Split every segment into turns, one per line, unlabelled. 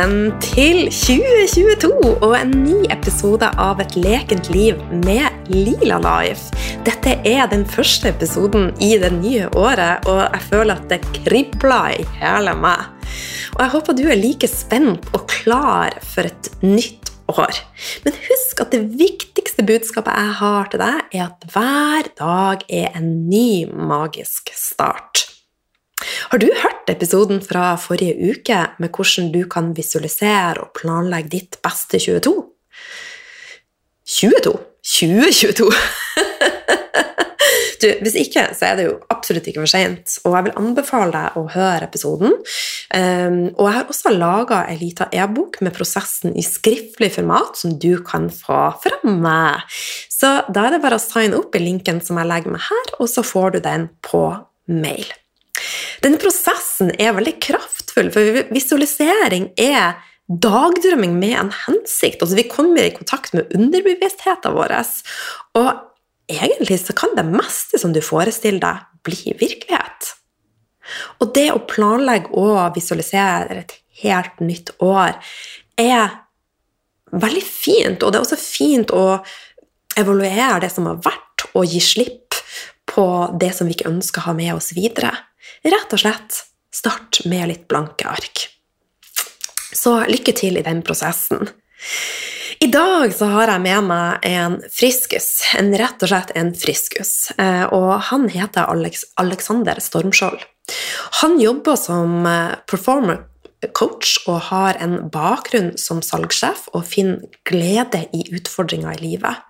velkommen til 2022 og en ny episode av Et lekent liv med Lila Life. Dette er den første episoden i det nye året, og jeg føler at det kribler i hele meg. Og jeg håper du er like spent og klar for et nytt år. Men husk at det viktigste budskapet jeg har til deg, er at hver dag er en ny magisk start. Har du hørt episoden fra forrige uke med hvordan du kan visualisere og planlegge ditt beste 22? 22? 2022! du, hvis ikke, så er det jo absolutt ikke for seint, og jeg vil anbefale deg å høre episoden. Um, og jeg har også laga ei lita e-bok med prosessen i skriftlig format som du kan få fremme. Så da er det bare å signe opp i linken som jeg legger meg her, og så får du den på mail. Denne prosessen er veldig kraftfull, for visualisering er dagdrømming med en hensikt. Altså, vi kommer i kontakt med underbevisstheten vår, og egentlig så kan det meste som du forestiller deg, bli virkelighet. Og det å planlegge og visualisere et helt nytt år er veldig fint, og det er også fint å evaluere det som har vært, og gi slipp på det som vi ikke ønsker å ha med oss videre. Rett og slett start med litt blanke ark. Så lykke til i den prosessen. I dag så har jeg med meg en friskus, en rett og slett en friskus. Eh, og han heter Alex Alexander Stormskjold. Han jobber som eh, performer coach og har en bakgrunn som salgssjef og finner glede i utfordringer i livet.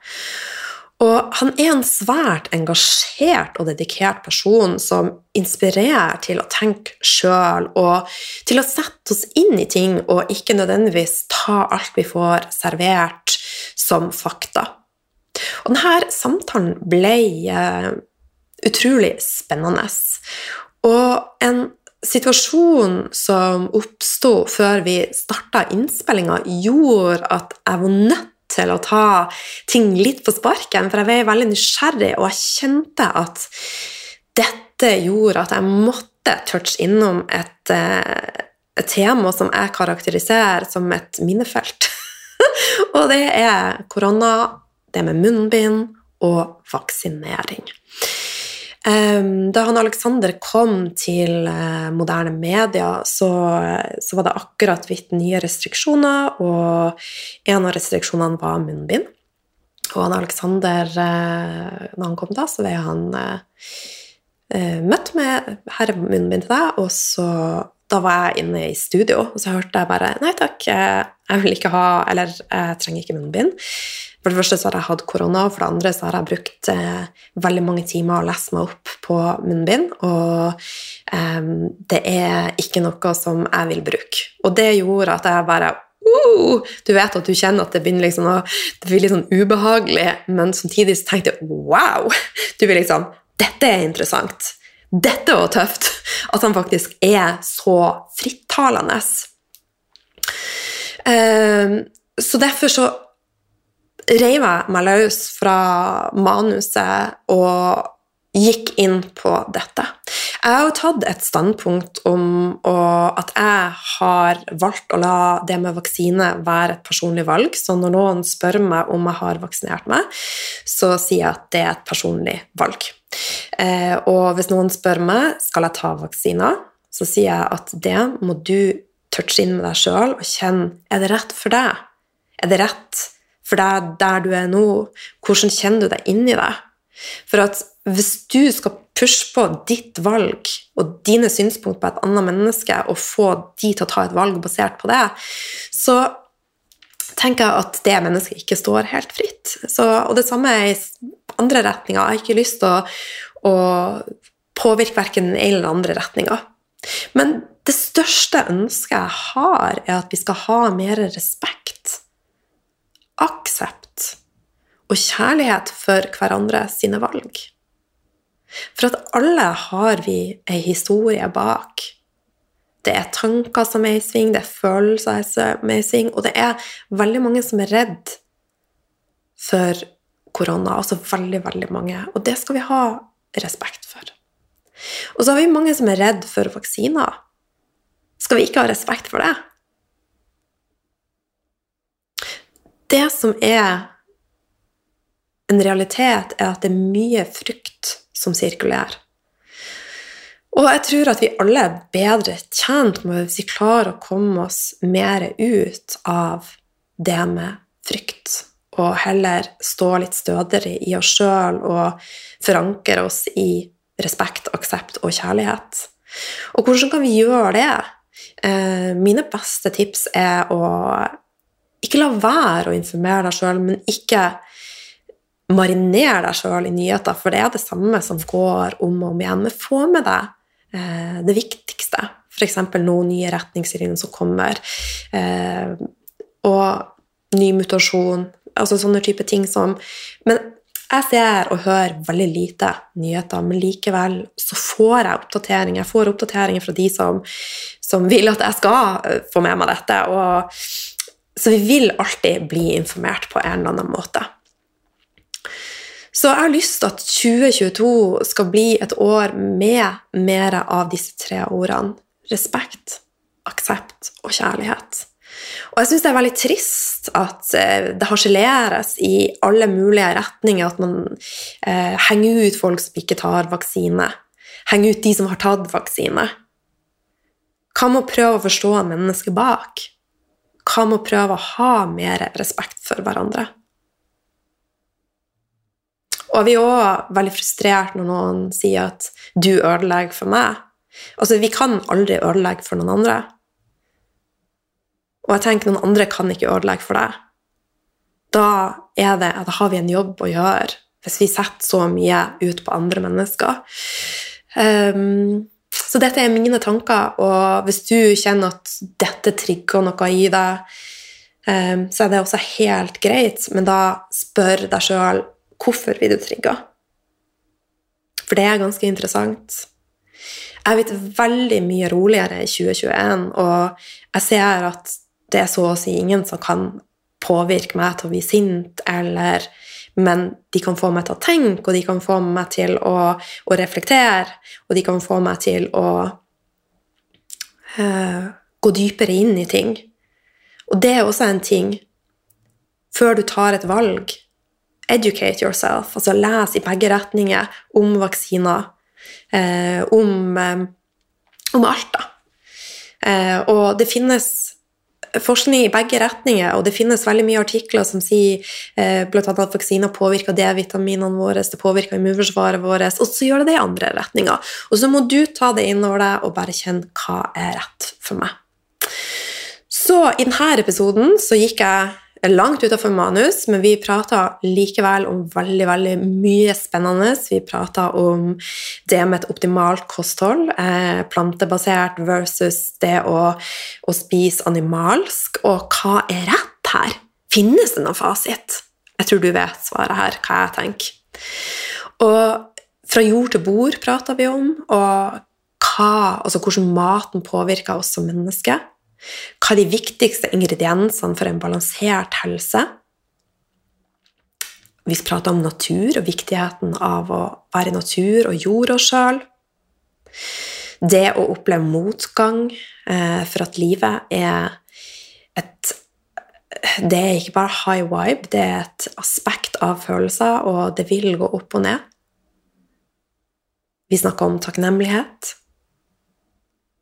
Og han er en svært engasjert og dedikert person som inspirerer til å tenke sjøl og til å sette oss inn i ting og ikke nødvendigvis ta alt vi får servert som fakta. Og denne samtalen ble uh, utrolig spennende. Og en situasjon som oppsto før vi starta innspillinga, gjorde at jeg var nødt til å ta ting litt på sparken, for jeg var veldig nysgjerrig, og jeg kjente at dette gjorde at jeg måtte touche innom et, eh, et tema som jeg karakteriserer som et minnefelt. og det er korona, det med munnbind og vaksinering. Da han Alexander kom til eh, moderne media, så, så, var det akkurat blitt nye restriksjoner, og en av restriksjonene var munnbind. Og han Alexander, eh, når han kom da, så ble han eh, møtt med 'Her er munnbind til deg', og så da var jeg inne i studio, og så hørte jeg bare 'Nei takk, jeg vil ikke ha Eller jeg trenger ikke munnbind'. For det første så har jeg hatt korona, og for det andre så har jeg brukt eh, veldig mange timer å lese meg opp på munnbind, og eh, det er ikke noe som jeg vil bruke. Og det gjorde at jeg bare uh, Du vet at du kjenner at det begynner liksom å det blir litt sånn ubehagelig, men samtidig så tenkte jeg wow! Du blir liksom Dette er interessant. Dette var tøft. At han faktisk er så frittalende. Um, så derfor så reiv jeg meg løs fra manuset og gikk inn på dette. Jeg har jo tatt et standpunkt om at jeg har valgt å la det med vaksine være et personlig valg. Så når noen spør meg om jeg har vaksinert meg, så sier jeg at det er et personlig valg. Eh, og hvis noen spør meg skal jeg ta vaksiner, så sier jeg at det må du touche inn med deg sjøl og kjenne er det rett for deg. Er det rett for deg der du er nå, hvordan kjenner du deg inni deg? For at hvis du skal pushe på ditt valg og dine synspunkt på et annet menneske, og få de til å ta et valg basert på det, så tenker jeg at det mennesket ikke står helt fritt. Så, og det samme er i andre retninger. Jeg har ikke lyst til å, å påvirke verken den ene eller andre retninga. Men det største ønsket jeg har, er at vi skal ha mer respekt aksept og kjærlighet for hverandre sine valg. For at alle har vi ei historie bak. Det er tanker som er i sving, det er følelser som er i sving, og det er veldig mange som er redd for korona. Altså veldig, veldig mange. Og det skal vi ha respekt for. Og så har vi mange som er redd for vaksiner. Skal vi ikke ha respekt for det?
Det som er en realitet, er at det er mye frykt som sirkulerer. Og jeg tror at vi alle er bedre tjent med hvis vi klarer å komme oss mer ut av det med frykt, og heller stå litt stødigere i oss sjøl og forankre oss i respekt, aksept og kjærlighet. Og hvordan kan vi gjøre det? Eh, mine beste tips er å ikke la være å informere deg sjøl, men ikke marinere deg sjøl i nyheter, for det er det samme som går om og om igjen. Men få med deg eh, det viktigste. F.eks. noen nye retningslinjer som kommer, eh, og ny mutasjon. Altså sånne type ting som Men jeg ser og hører veldig lite nyheter, men likevel så får jeg oppdateringer. Jeg får oppdateringer fra de som, som vil at jeg skal eh, få med meg dette. Og, så vi vil alltid bli informert på en eller annen måte. Så jeg har lyst til at 2022 skal bli et år med mer av disse tre ordene. Respekt, aksept og kjærlighet. Og jeg syns det er veldig trist at eh, det harseleres i alle mulige retninger, at man eh, henger ut folk som ikke tar vaksine. Henger ut de som har tatt vaksine. Hva med å prøve å forstå mennesket bak? Hva med å prøve å ha mer respekt for hverandre? Og vi er òg veldig frustrert når noen sier at 'du ødelegger for meg'. Altså, vi kan aldri ødelegge for noen andre. Og jeg tenker noen andre kan ikke ødelegge for deg. Da, det, da har vi en jobb å gjøre hvis vi setter så mye ut på andre mennesker. Um, så dette er mine tanker, og hvis du kjenner at dette trigger noe i deg, um, så er det også helt greit, men da spør deg sjøl hvorfor blir du trigga. For det er ganske interessant. Jeg har blitt veldig mye roligere i 2021, og jeg ser at det er så å si ingen som kan påvirke meg til å bli sint, eller Men de kan få meg til å tenke, og de kan få meg til å, å reflektere, og de kan få meg til å uh, gå dypere inn i ting. Og det er også en ting før du tar et valg. Educate yourself, altså les i begge retninger om vaksiner, uh, om, um, om alt, da. Uh, og det finnes forskning i begge retninger, og det finnes veldig mye artikler som sier eh, bl.a. at vaksiner påvirker D-vitaminene våre, det påvirker immunforsvaret vårt, og så gjør det det i andre retninger. Og så må du ta det innover deg og bare kjenne hva er rett for meg. Så i denne episoden så gikk jeg langt utafor manus, men vi prata likevel om veldig veldig mye spennende. Vi prata om det med et optimalt kosthold, eh, plantebasert versus det å, å, spise animalsk, og hva er rett her? Finnes det noen fasit? Jeg tror du vet svaret her, hva jeg tenker. Og fra jord til bord prata vi om, og hva, altså hvordan maten påvirker oss som mennesker. Hva er de viktigste ingrediensene for en balansert helse? Vi prater om natur og viktigheten av å være i natur og jord oss sjøl. Det å oppleve motgang eh, for at livet er et Det er ikke bare high vibe, det er et aspekt av følelser, og det vil gå opp og ned. Vi snakker om takknemlighet.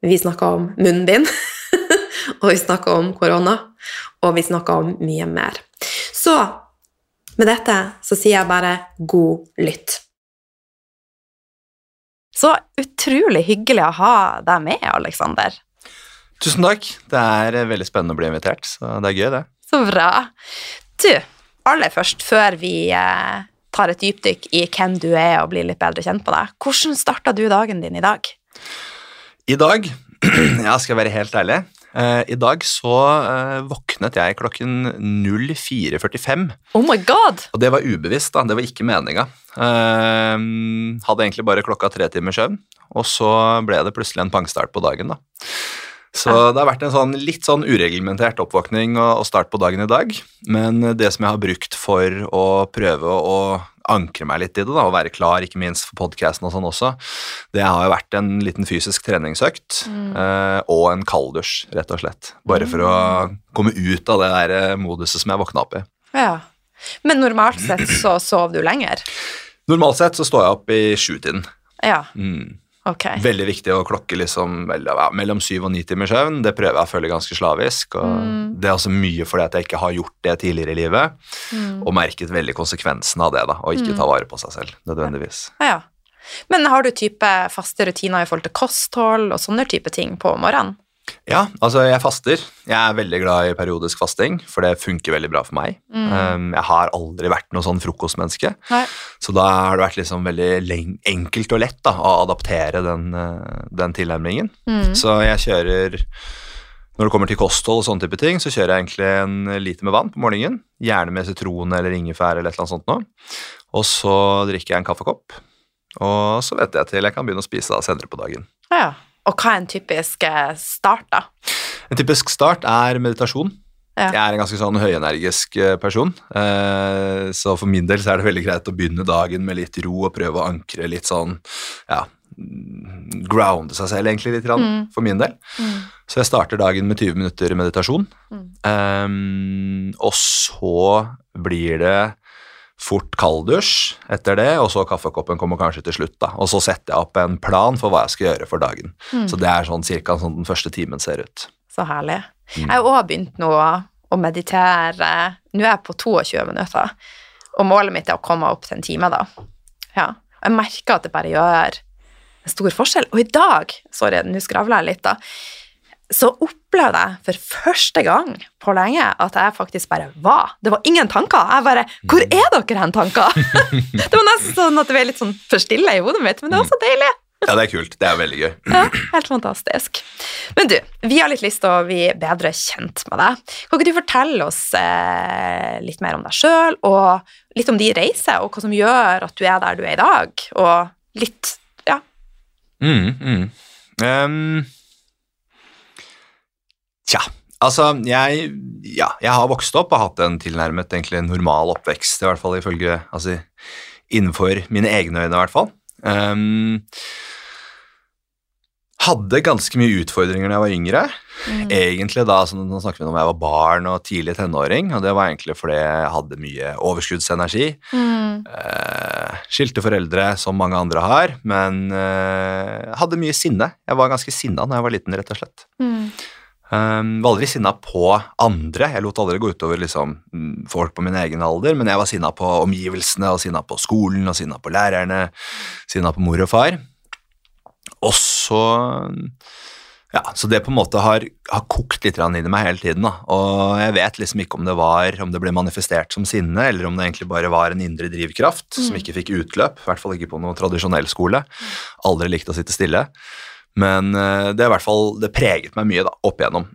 Vi snakker om munnbind. og vi snakka om korona, og vi snakka om mye mer. Så med dette så sier jeg bare god lytt.
Så utrolig hyggelig å ha deg med, Aleksander.
Tusen takk. Det er veldig spennende å bli invitert, så det er gøy, det.
Så bra. Du, aller først, før vi eh, tar et dypdykk i hvem du er og blir litt bedre kjent på deg, hvordan starta du dagen din i dag?
I dag, ja, skal jeg være helt ærlig, I dag så uh, våknet jeg klokken 04.45.
Oh my god!
Og det var ubevisst, da. Det var ikke meninga. Uh, hadde egentlig bare klokka tre timer søvn, og så ble det plutselig en pangstart på dagen, da. Så det har vært en sånn, litt sånn ureglementert oppvåkning og, og start på dagen i dag. Men det som jeg har brukt for å prøve å ankre meg litt i det da, og være klar, ikke minst for podkasten og sånn også, det har jo vært en liten fysisk treningsøkt mm. eh, og en kalddusj, rett og slett. Bare for å mm. komme ut av det der eh, moduset som jeg våkna opp i.
Ja. Men normalt sett så sov du lenger?
Normalt sett så står jeg opp i sjutiden.
Ja,
Mm.
Ok.
Veldig viktig å klokke liksom mellom syv og ni timers søvn. Det prøver jeg å følge ganske slavisk. og
Mm.
Det er også mye fordi at jeg ikke har gjort det tidligere i livet,
Mm.
og merket veldig konsekvensen av det, da, å ikke ta vare på seg selv, nødvendigvis.
Ja. Men har du type faste rutiner i forhold til kosthold og sånne type ting på morgenen?
Ja, altså jeg faster. Jeg er veldig glad i periodisk fasting, for det funker veldig bra for meg.
Mm.
Um, jeg har aldri vært noe sånn frokostmenneske,
Nei.
så da har det vært liksom veldig enkelt og lett da, å adaptere den, uh, den tilnærmingen.
Mm.
Så jeg kjører Når det kommer til kosthold og sånne type ting, så kjører jeg egentlig en liter med vann på morgenen. Gjerne med sitron eller ingefær eller et eller annet sånt noe. Og så drikker jeg en kaffekopp. Og så vet jeg til jeg kan begynne å spise da senere på dagen.
Ja. Og hva er en typisk eh, start, da?
En typisk start er meditasjon.
Ja.
Jeg er en ganske sånn høyenergisk eh, person, eh, så for min del så er det veldig greit å begynne dagen med litt ro og prøve å ankre litt sånn, ja, grounde seg selv egentlig litt,
Mm.
for min del.
Mm.
Så jeg starter dagen med 20 minutter meditasjon,
Mm.
Um, og så blir det fort kalddusj etter det, og så kaffekoppen kommer kanskje til slutt, da. Og så setter jeg opp en plan for hva jeg skal gjøre for dagen.
Mm.
Så det er sånn cirka sånn den første timen ser ut.
Så herlig.
Mm.
Jeg har også begynt nå å meditere. Nå er jeg på 22 minutter, og målet mitt er å komme opp til en time, da. Ja. Jeg merker at det bare gjør en stor forskjell. Og i dag, sorry, nå skravler jeg litt, da, så opplevde jeg for første gang på lenge at jeg faktisk bare var. Det var ingen tanker. Jeg bare Hvor er dere hen, tanker? det var nesten sånn at det ble litt sånn for stille i hodet mitt, men det var så deilig.
Ja, det er kult. Det er veldig gøy.
Ja, helt fantastisk. Men du, vi har litt lyst til å bli bedre kjent med deg. Kan ikke du fortelle oss eh, litt mer om deg sjøl, og litt om de reiser, og hva som gjør at du er der du er i dag, og litt Ja.
Mm, mm. Ehm, tja, altså jeg, ja, jeg har vokst opp og hatt en tilnærmet egentlig normal oppvekst, i hvert fall ifølge altså, Innenfor mine egne øyne, i hvert fall. Um, hadde ganske mye utfordringer da jeg var yngre.
Mm.
Egentlig da, altså, Nå snakker vi om jeg var barn og tidlig tenåring, og det var egentlig fordi jeg hadde mye overskuddsenergi.
Mm.
Uh, skilte foreldre, som mange andre har, men uh, hadde mye sinne. Jeg var ganske sinna da jeg var liten, rett og slett.
Mm.
Um, var aldri sinna på andre. Jeg lot aldri gå utover liksom, mm, folk på min egen alder, men jeg var sinna på omgivelsene, og sinna på skolen, og sinna på lærerne, sinna på mor og far. Og så ja, Så det på en måte har, har kokt litt inn i meg hele tiden. Da. Og jeg vet liksom ikke om det var, om det ble manifestert som sinne, eller om det egentlig bare var en indre drivkraft som ikke fikk utløp. I hvert fall ikke på noen tradisjonell skole. Aldri likt å sitte stille. Men eh, det er i hvert fall, det preget meg mye da, opp igjennom.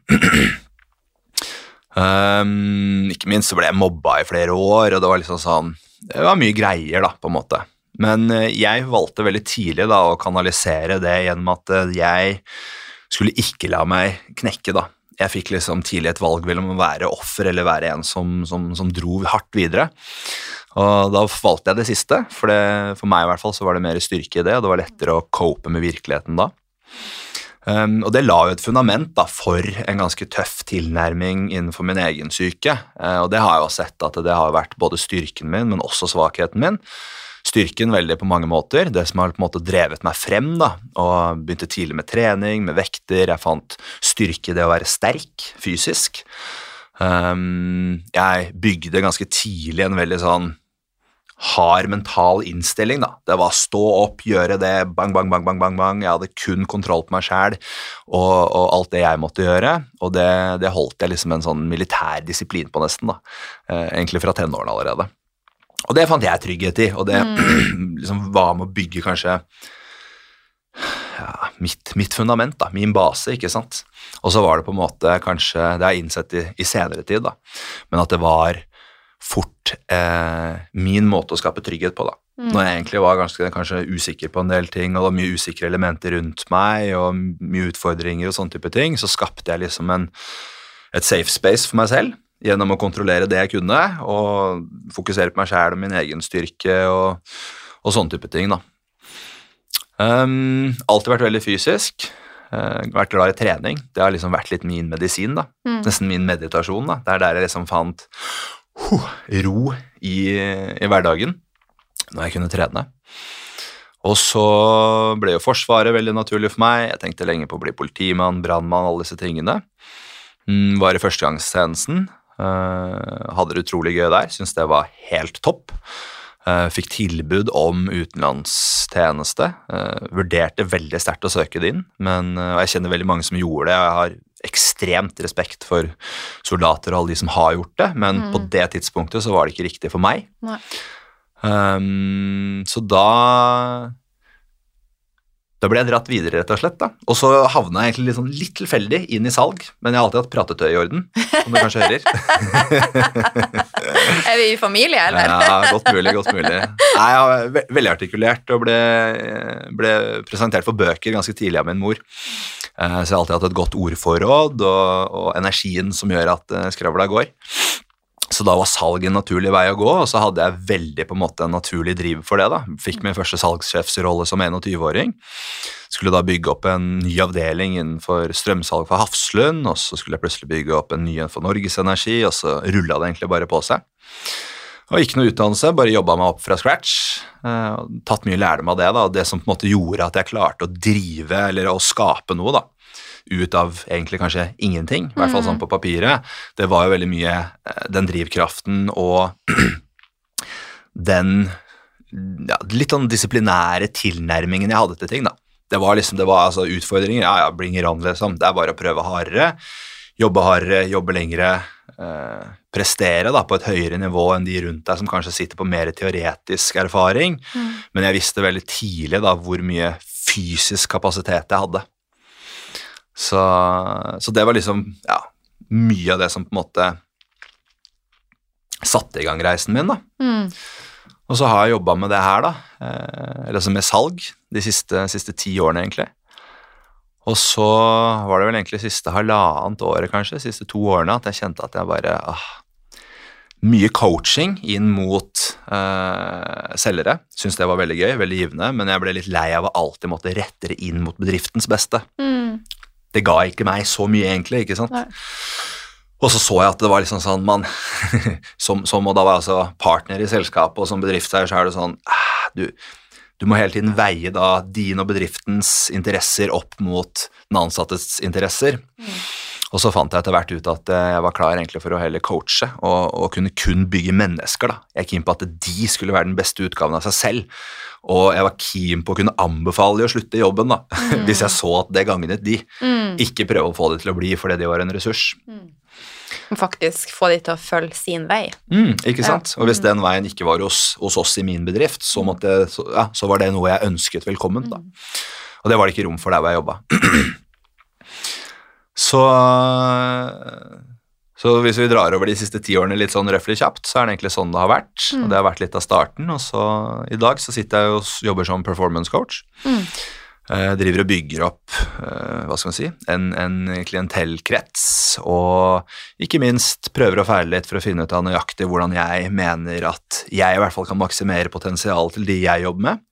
um, ikke minst så ble jeg mobba i flere år, og det var liksom sånn Det var mye greier, da, på en måte. Men eh, jeg valgte veldig tidlig da å kanalisere det gjennom at eh, jeg skulle ikke la meg knekke, da. Jeg fikk liksom tidlig et valg mellom å være offer eller være en som, som, som dro hardt videre. Og da valgte jeg det siste, for, det, for meg i hvert fall så var det mer styrke i det, og det var lettere å cope med virkeligheten da. Um, og det la jo et fundament da, for en ganske tøff tilnærming innenfor min egen syke. Uh, og det har jeg jo sett at det har vært både styrken min, men også svakheten min. Styrken veldig på mange måter, det som har på en måte drevet meg frem. da, og Begynte tidlig med trening, med vekter. Jeg fant styrke i det å være sterk fysisk. Um, jeg bygde ganske tidlig en veldig sånn hard mental innstilling. da. Det var stå opp, gjøre det, bang, bang, bang, bang, bang, bang. Jeg hadde kun kontroll på meg sjæl og, og alt det jeg måtte gjøre. Og det, det holdt jeg liksom en sånn militær disiplin på, nesten. da. Eh, egentlig fra tenårene allerede. Og det fant jeg trygghet i, og det liksom var med å bygge kanskje ja, mitt, mitt fundament, da, min base, ikke sant. Og så var det på en måte kanskje, det har jeg innsett i, i senere tid, da, men at det var fort eh, min måte å skape trygghet på, da. Når jeg egentlig var ganske kanskje usikker på en del ting, og det var mye usikre elementer rundt meg, og mye utfordringer og sånne type ting, så skapte jeg liksom en, et safe space for meg selv gjennom å kontrollere det jeg kunne, og fokusere på meg sjæl og min egen styrke og, og sånne type ting, da. Um, alltid vært veldig fysisk. Uh, vært glad i trening. Det har liksom vært litt min medisin, da.
Mm.
Nesten min meditasjon, da. Det er der jeg liksom fant huh, ro i, i hverdagen når jeg kunne trene. Og så ble jo Forsvaret veldig naturlig for meg. Jeg tenkte lenge på å bli politimann, brannmann, alle disse tingene. Mm, var i førstegangstjenesten. Uh, hadde det utrolig gøy der. Syns det var helt topp. Uh, fikk tilbud om utenlandstjeneste. Uh, vurderte veldig sterkt å søke det inn, men og jeg kjenner veldig mange som gjorde det. Jeg har ekstremt respekt for soldater og alle de som har gjort det, men
Mm.
på det tidspunktet så var det ikke riktig for meg.
Nei.
Um, så da Da ble jeg dratt videre, rett og slett. da. Og så havna jeg egentlig sånn, litt tilfeldig inn i salg, men jeg har alltid hatt pratetøy i orden, som du kanskje hører.
Er vi i familie, eller?
Ja, godt mulig, godt mulig. Nei, jeg var ve veldig artikulert og ble, ble presentert for bøker ganske tidlig av min mor. Eh, Så jeg har alltid hatt et godt ordforråd og, og energien som gjør at eh, skravla går. Så da var salg en naturlig vei å gå, og så hadde jeg veldig på en måte en naturlig driv for det. da. Fikk min første salgssjefsrolle som 21-åring. Skulle da bygge opp en ny avdeling innenfor strømsalg for Hafslund, og så skulle jeg plutselig bygge opp en ny en for Norges Energi, og så rulla det egentlig bare på seg. Og ikke noe utdannelse, bare jobba meg opp fra scratch. eh, tatt mye lærdom av det. da, og Det som på en måte gjorde at jeg klarte å drive, eller å skape noe, da, ut av egentlig kanskje ingenting, i hvert fall sånn på papiret, det var jo veldig mye eh, den drivkraften og den ja, litt sånn disiplinære tilnærmingen jeg hadde til ting. da. Det var liksom, det var altså utfordringer. Ja, ja, bring it on, liksom. Det er bare å prøve hardere, jobbe hardere, jobbe lengre. Eh, prestere da, på et høyere nivå enn de rundt deg som kanskje sitter på mer teoretisk erfaring. Men jeg visste veldig tidlig da hvor mye fysisk kapasitet jeg hadde. Så, så det var liksom ja, mye av det som på en måte satte i gang reisen min. da.
Mm.
Og så har jeg jobba med det her, da, eh, eller altså med salg, de siste, siste ti årene, egentlig. Og så var det vel egentlig siste halvannet året, kanskje, siste to årene, at jeg kjente at jeg bare åh, Mye coaching inn mot øh, selgere. Syns det var veldig gøy, veldig givende, men jeg ble litt lei av å alltid måtte rette det inn mot bedriftens beste.
Mm.
Det ga ikke meg så mye, egentlig, ikke sant.
Nei.
Og så så jeg at det var liksom sånn man, som, som og da var jeg altså partner i selskapet, og som bedriftseier så er det sånn ah, du, du må hele tiden veie da din og bedriftens interesser opp mot den ansattes interesser. Og så fant jeg etter hvert ut at eh, jeg var klar egentlig for å heller coache og, og kunne kun bygge mennesker. da. Jeg er keen på at de skulle være den beste utgaven av seg selv. Og jeg var keen på å kunne anbefale de å slutte i jobben da, hvis jeg så at det gagnet de.
Mm.
Ikke prøve å få de til å bli fordi de var en ressurs.
Og Faktisk få de til å følge sin vei.
Mm, ikke
Ja.
sant? Og hvis den veien ikke var hos, hos oss i min bedrift, så, måtte, så, ja, så var det noe jeg ønsket velkommen. Da. Og det var det ikke rom for der hvor jeg jobba. så, så hvis vi drar over de siste ti årene litt sånn røftlig kjapt, så er det egentlig sånn det har vært. Og det har vært litt av starten. Og så i dag så sitter jeg og jobber som performance coach.
Mm.
Eh, driver og bygger opp eh, hva skal man si, en, en klientellkrets, og ikke minst prøver å feile litt for å finne ut av nøyaktig hvordan jeg mener at jeg i hvert fall kan maksimere potensialet til de jeg jobber med.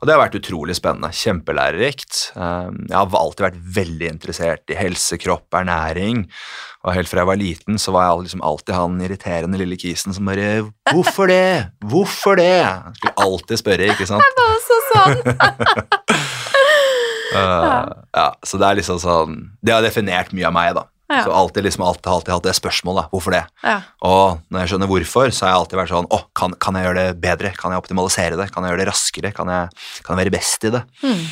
Og det har vært utrolig spennende, kjempelærerikt. Eh, Jeg har alltid vært veldig interessert i helse, kropp, ernæring. Og helt fra jeg var liten, så var jeg liksom alltid han irriterende lille kisen som bare 'Hvorfor det? Hvorfor det?' Skulle alltid spørre, ikke sant?
Det var også sånn.
Uh, ja, så det er liksom sånn Det har definert mye av meg, da.
Ja.
Så alltid liksom alltid, alltid hatt det spørsmålet, hvorfor det?
Ja.
Og når jeg skjønner hvorfor, så har jeg alltid vært sånn, å, kan, kan jeg gjøre det bedre? Kan jeg optimalisere det? Kan jeg gjøre det raskere? Kan jeg, kan jeg være best i det?
Mm.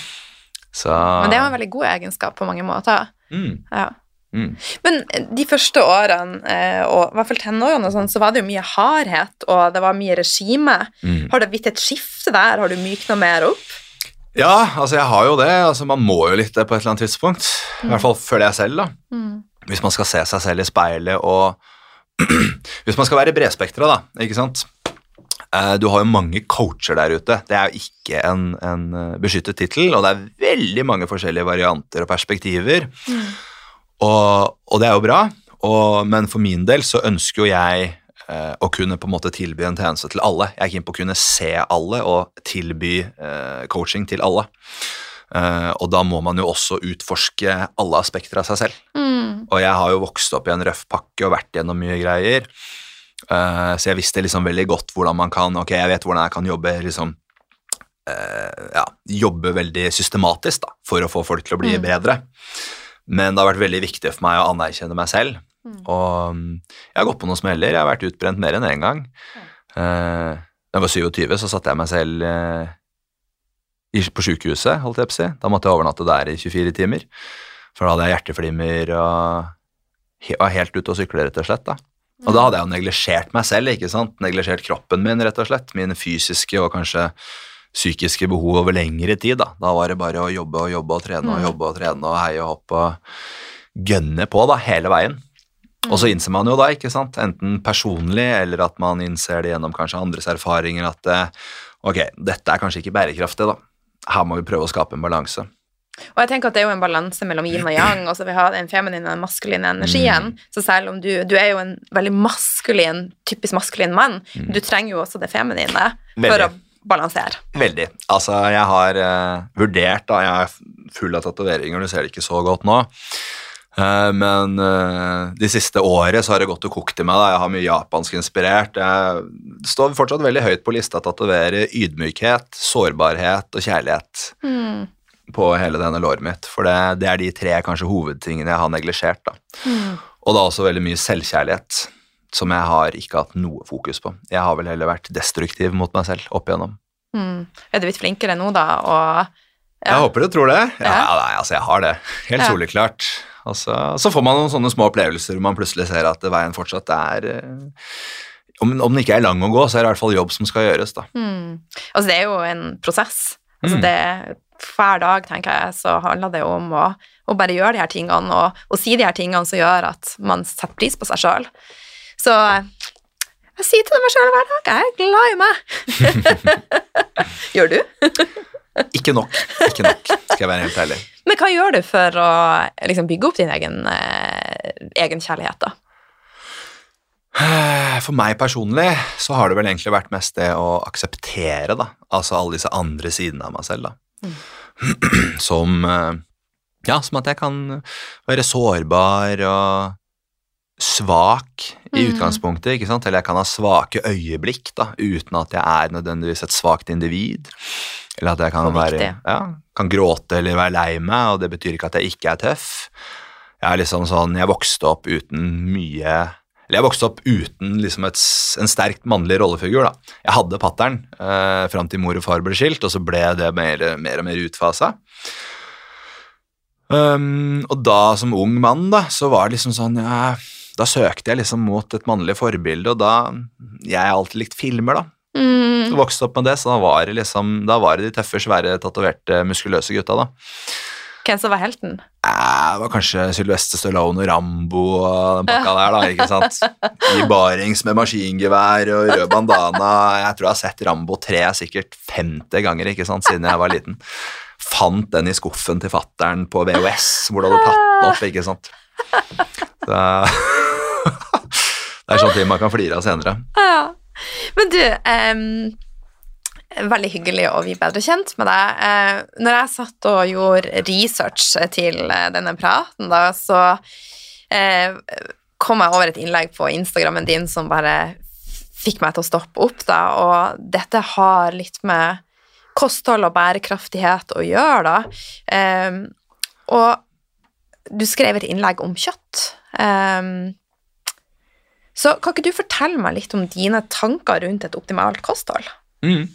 Så
Men det er en veldig god egenskap på mange måter.
mm,
Ja.
mm.
Men de første årene, eh, og i hvert fall tenårene, sånn, så var det jo mye hardhet, og det var mye regime.
Mm.
Har det blitt et skifte der? Har du mykna mer opp?
Ja, altså jeg har jo det. Altså Man må jo litt det på et eller annet tidspunkt. I hvert fall føler jeg selv, da.
Mm.
Hvis man skal se seg selv i speilet og Hvis man skal være bredspektra, da, ikke sant. Eh, Du har jo mange coacher der ute. Det er jo ikke en, en eh, beskyttet tittel, og det er veldig mange forskjellige varianter og perspektiver. Og, og det er jo bra, og, men for min del så ønsker jo jeg eh, å kunne på en måte tilby en tjeneste til alle. Jeg er keen på å kunne se alle og tilby eh, coaching til alle. Eh, og da må man jo også utforske alle aspekter av seg selv.
Mm.
Og jeg har jo vokst opp i en røff pakke og vært gjennom mye greier. Eh, så jeg visste liksom veldig godt hvordan man kan Ok, jeg vet hvordan jeg kan jobbe liksom eh, ja, jobbe veldig systematisk da, for å få folk til å bli
Mm.
bedre. Men det har vært veldig viktig for meg å anerkjenne meg selv.
Mm.
Og mm, jeg har gått på noen smeller. Jeg har vært utbrent mer enn én gang. Eh, da jeg var 27, så satte jeg meg selv på sjukehuset, holdt jeg på å si. Da måtte jeg overnatte der i 24 timer. For da hadde jeg hjerteflimmer og var helt ute å sykle, rett og slett. da. Og da hadde jeg jo neglisjert meg selv, ikke sant? neglisjert kroppen min, rett og slett. Mine fysiske og kanskje psykiske behov over lengre tid. Da Da var det bare å jobbe og jobbe og trene og
Mm.
jobbe og trene og heie og hoppe og gønne på da, hele veien. Og så innser man jo da, ikke sant, enten personlig eller at man innser det gjennom kanskje andres erfaringer, at eh, ok, dette er kanskje ikke bærekraftig, da. Her må vi prøve å skape en balanse.
Og jeg tenker at det er jo en balanse mellom yin og yang. Altså vi har den feminine og den maskuline energien.
Mm.
Så selv om du, du er jo en veldig maskulin, typisk maskulin mann,
Mm.
du trenger jo også det feminine
Veldig.
for å balansere.
Veldig. Altså, jeg har uh, vurdert, da, jeg er full av tatoveringer, du ser det ikke så godt nå, men eh, de siste året så har det gått og kokt i meg, da. jeg har mye japansk inspirert. Jeg står fortsatt veldig høyt på lista å tatovere ydmykhet, sårbarhet og kjærlighet
Mm.
på hele denne låret mitt, for det, det er de tre kanskje hovedtingene jeg har neglisjert.
Mm.
Og da også veldig mye selvkjærlighet, som jeg har ikke hatt noe fokus på. Jeg har vel heller vært destruktiv mot meg selv opp igjennom.
Mm. Er du blitt flinkere nå, da? Og Ja.
Jeg håper du tror det. Ja,
Ja.
nei, altså jeg har det. Helt soleklart. Og så, så får man noen sånne små opplevelser hvor man plutselig ser at veien fortsatt er eh, om, om den ikke er lang å gå, så er det i hvert fall jobb som skal gjøres, da.
Mm. Altså, det er jo en prosess. Altså,
Mm.
det, hver dag, tenker jeg, så handler det om å, å bare gjøre de her tingene, og, og si de her tingene som gjør at man setter pris på seg sjøl. Så jeg sier til meg sjøl hver dag jeg er glad i meg. gjør du?
Ikke nok. Ikke nok, skal jeg være helt ærlig.
Men hva gjør du for å liksom, bygge opp din egen, eh, egen kjærlighet, da?
For meg personlig så har det vel egentlig vært mest det å akseptere, da. Altså alle disse andre sidene av meg selv, da. Som eh, Ja, som at jeg kan være sårbar og svak i
Mm.
utgangspunktet, ikke sant? Eller jeg kan ha svake øyeblikk, da, uten at jeg er nødvendigvis et svakt individ. Eller at jeg kan være. Ja, kan gråte eller være lei meg, og det betyr ikke at jeg ikke er tøff. Jeg er liksom sånn Jeg vokste opp uten mye Eller jeg vokste opp uten liksom et, en sterkt mannlig rollefigur. da. Jeg hadde pattern eh, fram til mor og far ble skilt, og så ble det mer, mer og mer utfasa. Um, og da som ung mann, da, så var det liksom sånn ja, Da søkte jeg liksom mot et mannlig forbilde, og da Jeg har alltid likt filmer, da.
Mm.
Vokste opp med det, så da var det liksom Da var det de tøffe, svære, tatoverte, muskuløse gutta, da.
Hvem som var helten?
Eh, Det var kanskje Sylvester Stallone og Rambo og den pakka der, da. ikke sant? I barings med maskingevær og rød bandana. Jeg tror jeg har sett Rambo 3 sikkert 50 ganger ikke sant, siden jeg var liten. Fant den i skuffen til fattern på VHS, hvor du hadde tatt den opp. ikke sant? Så, det er sånne ting man kan flire av senere.
Ja. Men du, um, veldig hyggelig å bli bedre kjent med deg. Uh, når jeg satt og gjorde research til eh, denne praten, da, så uh, kom jeg over et innlegg på Instagrammen din som bare fikk meg til å stoppe opp, da, og dette har litt med kosthold og bærekraftighet å gjøre, da. Um, og du skrev et innlegg om kjøtt. Em, så kan ikke du fortelle meg litt om dine tanker rundt et optimalt kosthold?
Mm.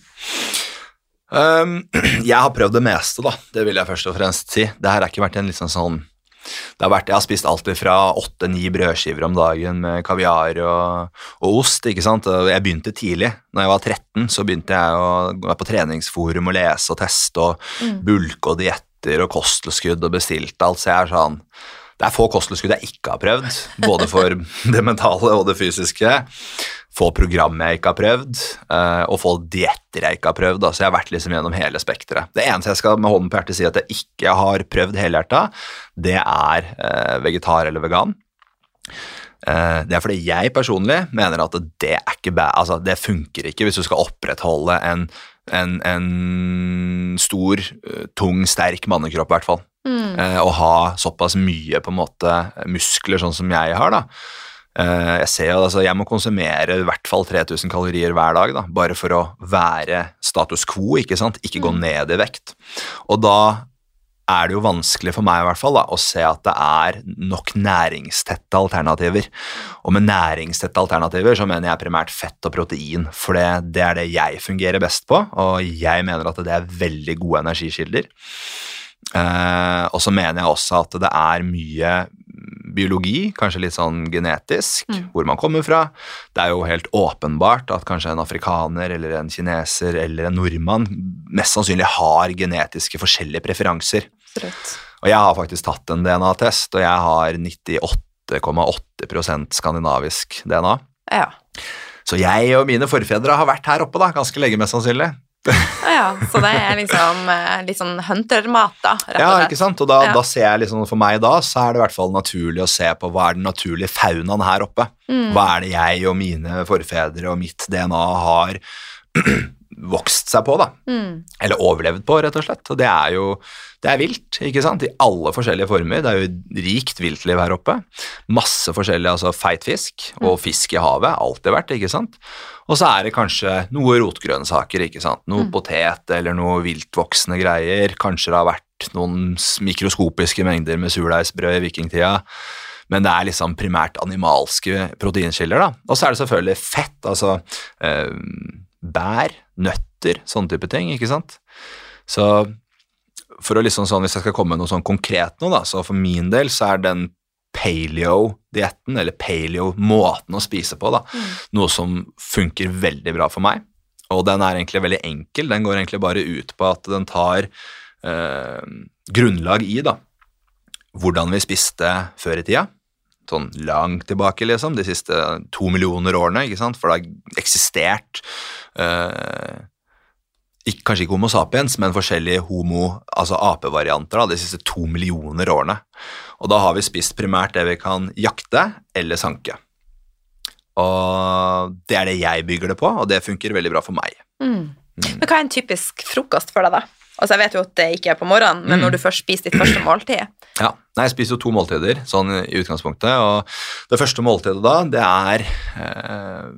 Um, jeg har prøvd det meste, da. Det vil jeg først og fremst si. Det her har ikke vært en liksom sånn det har vært, Jeg har spist alt fra åtte-ni brødskiver om dagen med kaviar og, og ost. ikke sant? Jeg begynte tidlig. Når jeg var 13, så begynte jeg å være på treningsforum og lese og teste og
Mm.
bulke og dietter og kosttilskudd og bestilte alt. Så jeg er sånn Det er få kosttilskudd jeg ikke har prøvd, både for det mentale og det fysiske få program jeg ikke har prøvd, eh, og få dietter jeg ikke har prøvd. Så jeg har vært liksom gjennom hele spekteret. Det eneste jeg skal med hånden på hjertet si at jeg ikke har prøvd helhjerta, det er eh, vegetar eller vegan. Eh, det er fordi jeg personlig mener at det ikke altså det funker ikke hvis du skal opprettholde en, en, en stor, tung, sterk mannekropp, i hvert fall.
Mm.
Eh, å ha såpass mye på en måte muskler sånn som jeg har, da. Eh, jeg ser jo, altså, jeg må konsumere i hvert fall 3000 kalorier hver dag, da, bare for å være status quo, ikke sant? Ikke gå ned i vekt. Og da er det jo vanskelig for meg i hvert fall da, å se at det er nok næringstette alternativer. Og med næringstette alternativer så mener jeg primært fett og protein, for det, det er det jeg fungerer best på, og jeg mener at det er veldig gode energikilder. Eh, og så mener jeg også at det er mye biologi, kanskje litt sånn genetisk,
Mm.
hvor man kommer fra. Det er jo helt åpenbart at kanskje en afrikaner eller en kineser eller en nordmann mest sannsynlig har genetiske forskjellige preferanser.
Absolutt.
Og jeg har faktisk tatt en DNA-test, og jeg har 98,8% skandinavisk DNA.
Ja.
Så jeg og mine forfedre har vært her oppe da, ganske lenge, mest sannsynlig.
ja. Så det er liksom eh, litt sånn huntermat, da,
Ja, ikke sant? Og da,
Ja.
da ser jeg liksom, for meg da, så er det i hvert fall naturlig å se på hva er den naturlige faunaen her oppe.
Mm.
Hva er det jeg og mine forfedre og mitt DNA har vokst seg på, da?
Mm.
Eller overlevd på, rett og slett. Og det er jo det er vilt, ikke sant? I alle forskjellige former. Det er jo rikt viltliv her oppe. Masse forskjellig, altså feit fisk og fisk i havet. Alltid vært, ikke sant? Og så er det kanskje noe rotgrønnsaker, ikke sant? Noe potet eller noe viltvoksende greier. Kanskje det har vært noen mikroskopiske mengder med surdeigsbrød i vikingtida. Men det er liksom primært animalske proteinkilder, da. Og så er det selvfølgelig fett, altså eh, bær, nøtter, sånne type ting, ikke sant. Så for å liksom sånn, hvis jeg skal komme med noe sånn konkret nå, da, så for min del så er den paleo-dietten, eller paleo-måten å spise på, da, noe som funker veldig bra for meg. Og den er egentlig veldig enkel. Den går egentlig bare ut på at den tar eh, grunnlag i da, hvordan vi spiste før i tida. Sånn langt tilbake, liksom, de siste to millioner årene, ikke sant? for det har eksistert eh, ikke, kanskje ikke Homo sapiens, men forskjellige homo, altså apevarianter de siste to millioner årene. Og da har vi spist primært det vi kan jakte eller sanke. Og det er det jeg bygger det på, og det funker veldig bra for meg.
Mm. Men hva er en typisk frokost for deg, da? Altså, Jeg vet jo at det ikke er på morgenen, men
Mm.
når du først spiser ditt første måltid
Ja, Nei, Jeg spiser jo to måltider sånn i utgangspunktet, og det første måltidet da, det er eh,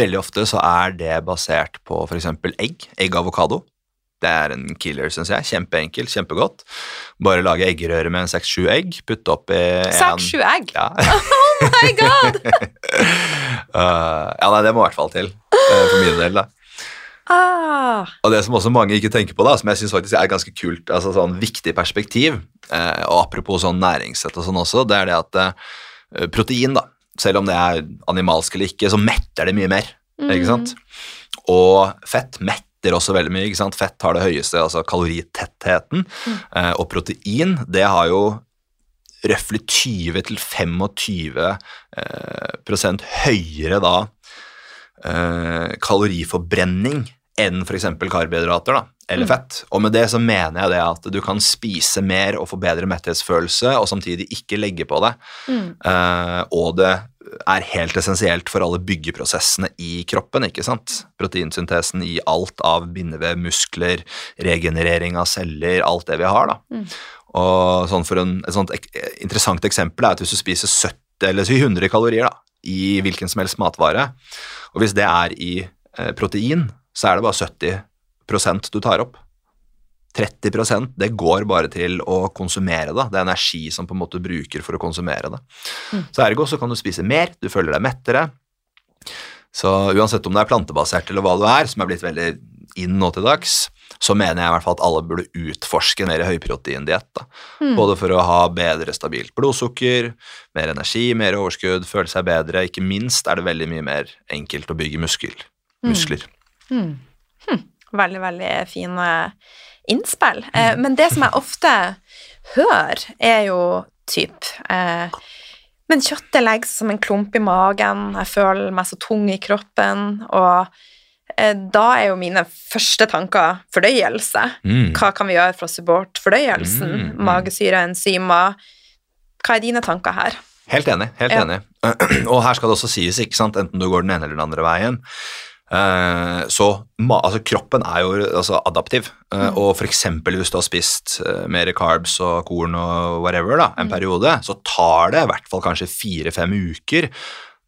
Veldig ofte så er det basert på f.eks. egg. Egg avokado. Det er en killer, syns jeg. Kjempeenkelt, kjempegodt. Bare lage eggerøre med en seks-sju egg, putte oppi
Seks-sju egg!
Ja.
Oh my god!
Uh, ja, nei, det må i hvert fall til, uh, for min del. da.
Ah,
Og det som også mange ikke tenker på, da, som jeg synes faktisk er ganske kult, altså sånn viktig perspektiv, eh, og apropos sånn næringssett og sånn også, det er det at eh, protein, da, selv om det er animalsk eller ikke, så metter det mye mer, ikke sant? Og fett metter også veldig mye, ikke sant? Fett har det høyeste, altså kaloritettheten, eh, og protein, det har jo røffelig 20-25 eh, høyere da eh, kaloriforbrenning enn f.eks. karbohydrater da, eller fett. Og med det så mener jeg det at du kan spise mer og få bedre metthetsfølelse, og samtidig ikke legge på det. Uh, og det er helt essensielt for alle byggeprosessene i kroppen, ikke sant? Proteinsyntesen i alt av bindevev, muskler, regenerering av celler, alt det vi har, da. Og sånn for en, et sånt interessant eksempel er at hvis du spiser 70 eller si 100 kalorier da, i hvilken som helst matvare, og hvis det er i eh, protein, så er det bare 70% du tar opp. 30% det går bare til å konsumere det. Det er energi som på en måte bruker for å konsumere det. Så ergo så kan du spise mer, du føler deg mettere. Så uansett om det er plantebasert eller hva du er, som er blitt veldig inn nå til dags, så mener jeg i hvert fall at alle burde utforske en mer høyproteindiett. da. Både for å ha bedre stabilt blodsukker, mer energi, mer overskudd, føle seg bedre. Ikke minst er det veldig mye mer enkelt å bygge muskel, muskler.
Veldig, veldig fine innspill. Eh, men det som jeg ofte hører, er jo typ eh, Men kjøttet legger som en klump i magen, jeg føler meg så tung i kroppen, og eh, da er jo mine første tanker fordøyelse.
Mm.
Hva kan vi gjøre for å supporte fordøyelsen?
Mm, mm.
Magesyre, enzymer. Hva er dine tanker her?
Helt enig. helt
Ja.
enig. Og her skal det også sies, ikke sant, enten du går den ene eller den andre veien. Eh, så altså, kroppen er jo altså, adaptiv, eh,
Mm.
og f.eks. hvis du har spist eh, mer carbs og korn og whatever da, en
Mm.
periode, så tar det i hvert fall kanskje fire-fem uker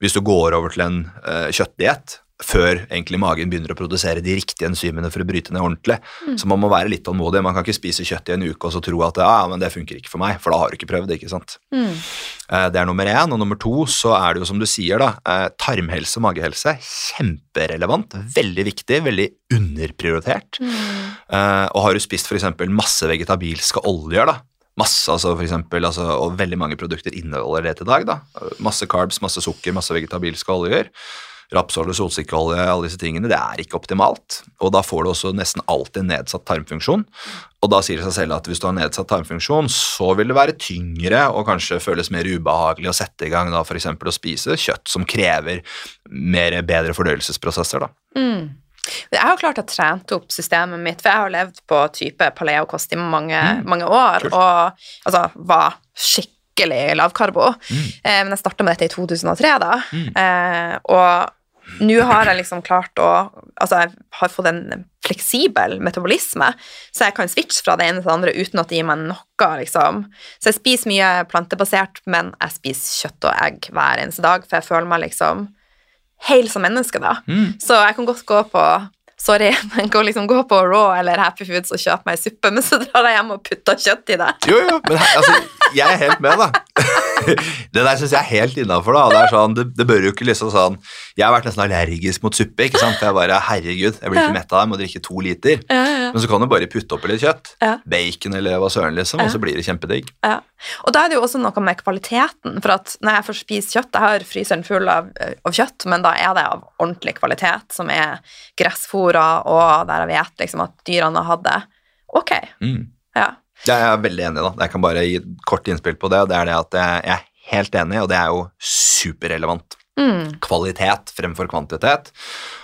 hvis du går over til en uh, kjøttdiett før egentlig magen begynner å produsere de riktige enzymene for å bryte ned ordentlig.
Mm.
Så man må være litt tålmodig. Man kan ikke spise kjøtt i en uke og så tro at ja, men det funker ikke for meg, for da har du ikke prøvd. ikke sant?
Mm.
Eh, Det er nummer én. Og nummer to så er det jo som du sier, da, eh, tarmhelse og magehelse. Kjemperelevant, veldig viktig, veldig underprioritert.
Mm.
Eh, Og har du spist f.eks. masse vegetabilske oljer, da, masse, altså for eksempel, altså, og veldig mange produkter inneholder det til dag, da. Masse carbs, masse sukker, masse vegetabilske oljer. Rapsolje, solsikkeolje, alle disse tingene, det er ikke optimalt. Og da får du også nesten alltid nedsatt tarmfunksjon. Og da sier det seg selv at hvis du har nedsatt tarmfunksjon, så vil det være tyngre og kanskje føles mer ubehagelig å sette i gang da f.eks. å spise kjøtt som krever mer bedre fordøyelsesprosesser. da.
Mm. Jeg har klart å trent opp systemet mitt, for jeg har levd på type paleokost i mange,
Mm.
mange år,
Kult.
og altså, var skikkelig lavkarbo.
Mm.
Eh, men jeg starta med dette i 2003, da.
Mm.
Eh, og nå har jeg liksom klart å Altså, jeg har fått en fleksibel metabolisme, så jeg kan switche fra det ene til det andre uten at det gir meg noe, liksom. Så jeg spiser mye plantebasert, men jeg spiser kjøtt og egg hver eneste dag, for jeg føler meg liksom hel som menneske, da.
Mm.
Så jeg kan godt gå på Sorry, men kan liksom gå på Raw eller Happy Foods og kjøpe meg suppe, men så drar jeg hjem og putter kjøtt i det.
Jo, jo, men altså, jeg er helt med, da. Det der syns jeg er helt innafor. Det, er sånn, det, det bør jo ikke liksom sånn Jeg har vært nesten allergisk mot suppe. ikke sant? For jeg bare, herregud, jeg blir ikke mett av det, må drikke to liter.
Ja, ja,
Men så kan du bare putte oppi litt kjøtt.
Ja.
Bacon eller hva søren, liksom, og så blir det kjempedigg.
ja. Og da er det jo også noe med kvaliteten, for at når jeg får spise kjøtt Jeg har fryseren full av, av kjøtt, men da er det av ordentlig kvalitet, som er gressfôra, og der jeg vet liksom at dyrene har hatt det ok.
Mm.
Ja.
Jeg er veldig enig. da. Jeg kan bare gi kort innspill på det. og det er det at Jeg er helt enig, og det er jo superrelevant.
Mm.
Kvalitet fremfor kvantitet.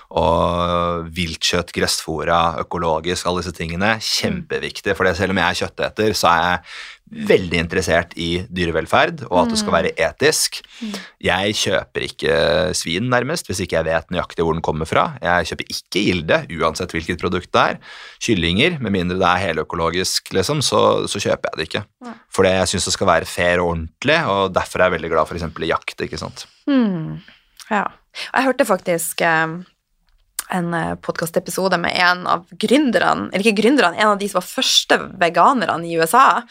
Og viltkjøtt, gressfora, økologisk, alle disse tingene. Kjempeviktig. For selv om jeg er kjøtteter, så er jeg veldig interessert i dyrevelferd og at det skal være etisk. Jeg kjøper ikke svin, nærmest, hvis ikke jeg vet nøyaktig hvor den kommer fra. Jeg kjøper ikke Gilde, uansett hvilket produkt det er. Kyllinger, med mindre det er heløkologisk, liksom, så, så kjøper jeg det ikke. For jeg syns det skal være fair og ordentlig, og derfor er jeg veldig glad eksempel i jakt. ikke sant?
Mm. Ja. Jeg hørte faktisk eh, en podkastepisode med en av gründerne, eller ikke gründerne, en av de som var første veganerne i USA,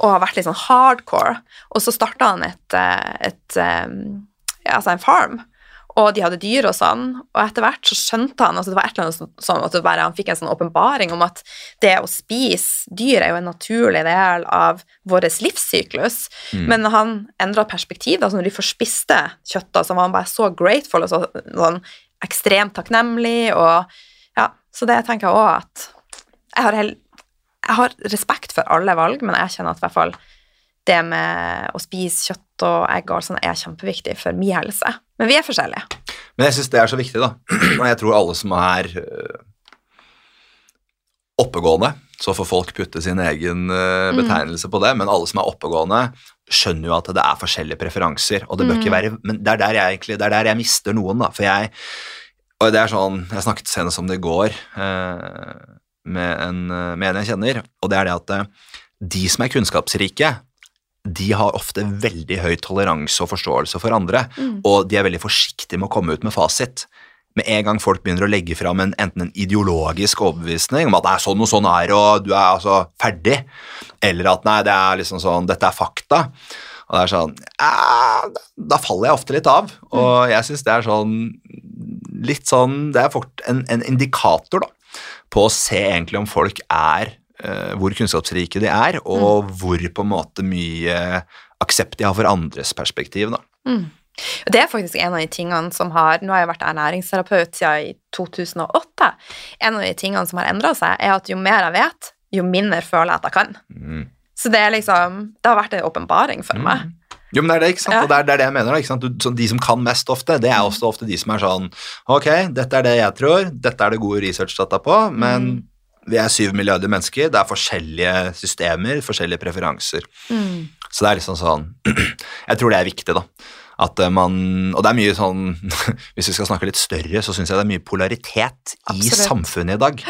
og har vært litt sånn hardcore. Og så starta han et, et, et eh, altså en farm, og de hadde dyr og sånn, og etter hvert så skjønte han altså det var et eller annet sånn- sånn at bare, han fikk en sånn åpenbaring om at det å spise dyr er jo en naturlig del av vår livssyklus,
Mm.
men han endra perspektiv. Altså når de først spiste kjøtt, så var han bare så grateful og så, sånn ekstremt takknemlig. Og, ja, så det tenker jeg òg at jeg har, hel, jeg har respekt for alle valg, men jeg kjenner at i hvert fall det med å spise kjøtt og egg og alt sånt er kjempeviktig for min helse. Men vi er forskjellige.
Men jeg syns det er så viktig, da. Og jeg tror alle som er øh, oppegående, så får folk putte sin egen øh, betegnelse på det, men alle som er oppegående, skjønner jo at det er forskjellige preferanser, og det bør ikke være Men det er der jeg egentlig, det er der jeg mister noen, da, for jeg Og det er sånn Jeg snakket senest om det i går eh, med, en, øh, med en jeg kjenner, og det er det at øh, de som er kunnskapsrike, de har ofte veldig høy toleranse og forståelse for andre, og de er veldig forsiktige med å komme ut med fasit. Med en gang folk begynner å legge fram en, enten en ideologisk overbevisning om at det er sånn og sånn er, og du er altså ferdig, eller at nei, det er liksom sånn, dette er fakta, og det er sånn, da faller jeg ofte litt av, og jeg synes det er sånn, litt sånn, det er fort en, en indikator da, på å se egentlig om folk er, eh, hvor kunnskapsrike de er, og hvor på en måte mye aksept de har for andres perspektiv da.
Og Det er faktisk en av de tingene som har Nå har jeg vært ernæringsterapeut siden i 2008. En av de tingene som har endra seg, er at jo mer jeg vet, jo mindre føler jeg at jeg kan.
Mm.
Så det er liksom Det har vært en åpenbaring for meg.
Jo, men det er det, ikke sant?
Ja.
Og det er, det er det jeg mener. ikke sant? Du, de som kan mest ofte, det er også ofte de som er sånn Ok, dette er det jeg tror, dette er det gode researchdata på, men
Mm.
vi er syv milliarder mennesker, det er forskjellige systemer, forskjellige preferanser.
Mm.
Så det er liksom sånn Jeg tror det er viktig, da. At eh, man, og det er mye sånn Hvis vi skal snakke litt større, så syns jeg det er mye polaritet i
Absolutt.
samfunnet i dag.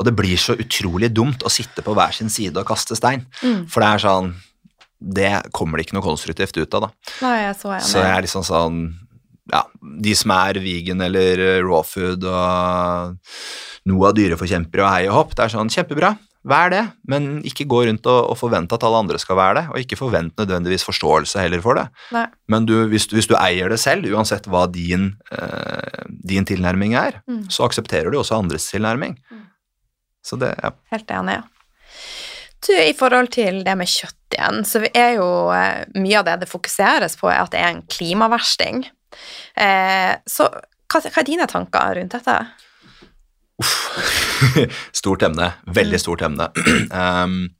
Og det blir så utrolig dumt å sitte på hver sin side og kaste stein. For det er sånn Det kommer det ikke noe konstruktivt ut av, da.
Nei, jeg så enig.
Så jeg er liksom sånn Ja, de som er vegan eller raw food og noe av dyreforkjempere og hei og hopp, det er sånn kjempebra. Vær det, men ikke gå rundt og, og forvente at alle andre skal være det, og ikke forvent nødvendigvis forståelse heller for det.
Nei.
Men du, hvis, hvis du eier det selv, uansett hva din, eh, din tilnærming er,
Mm.
så aksepterer du også andres tilnærming. Så det, ja.
Helt enig. Du, I forhold til det med kjøtt igjen, så er jo eh, mye av det det fokuseres på, er at det er en klimaversting. Eh, så hva, hva er dine tanker rundt dette?
stort emne. Veldig stort emne. Um,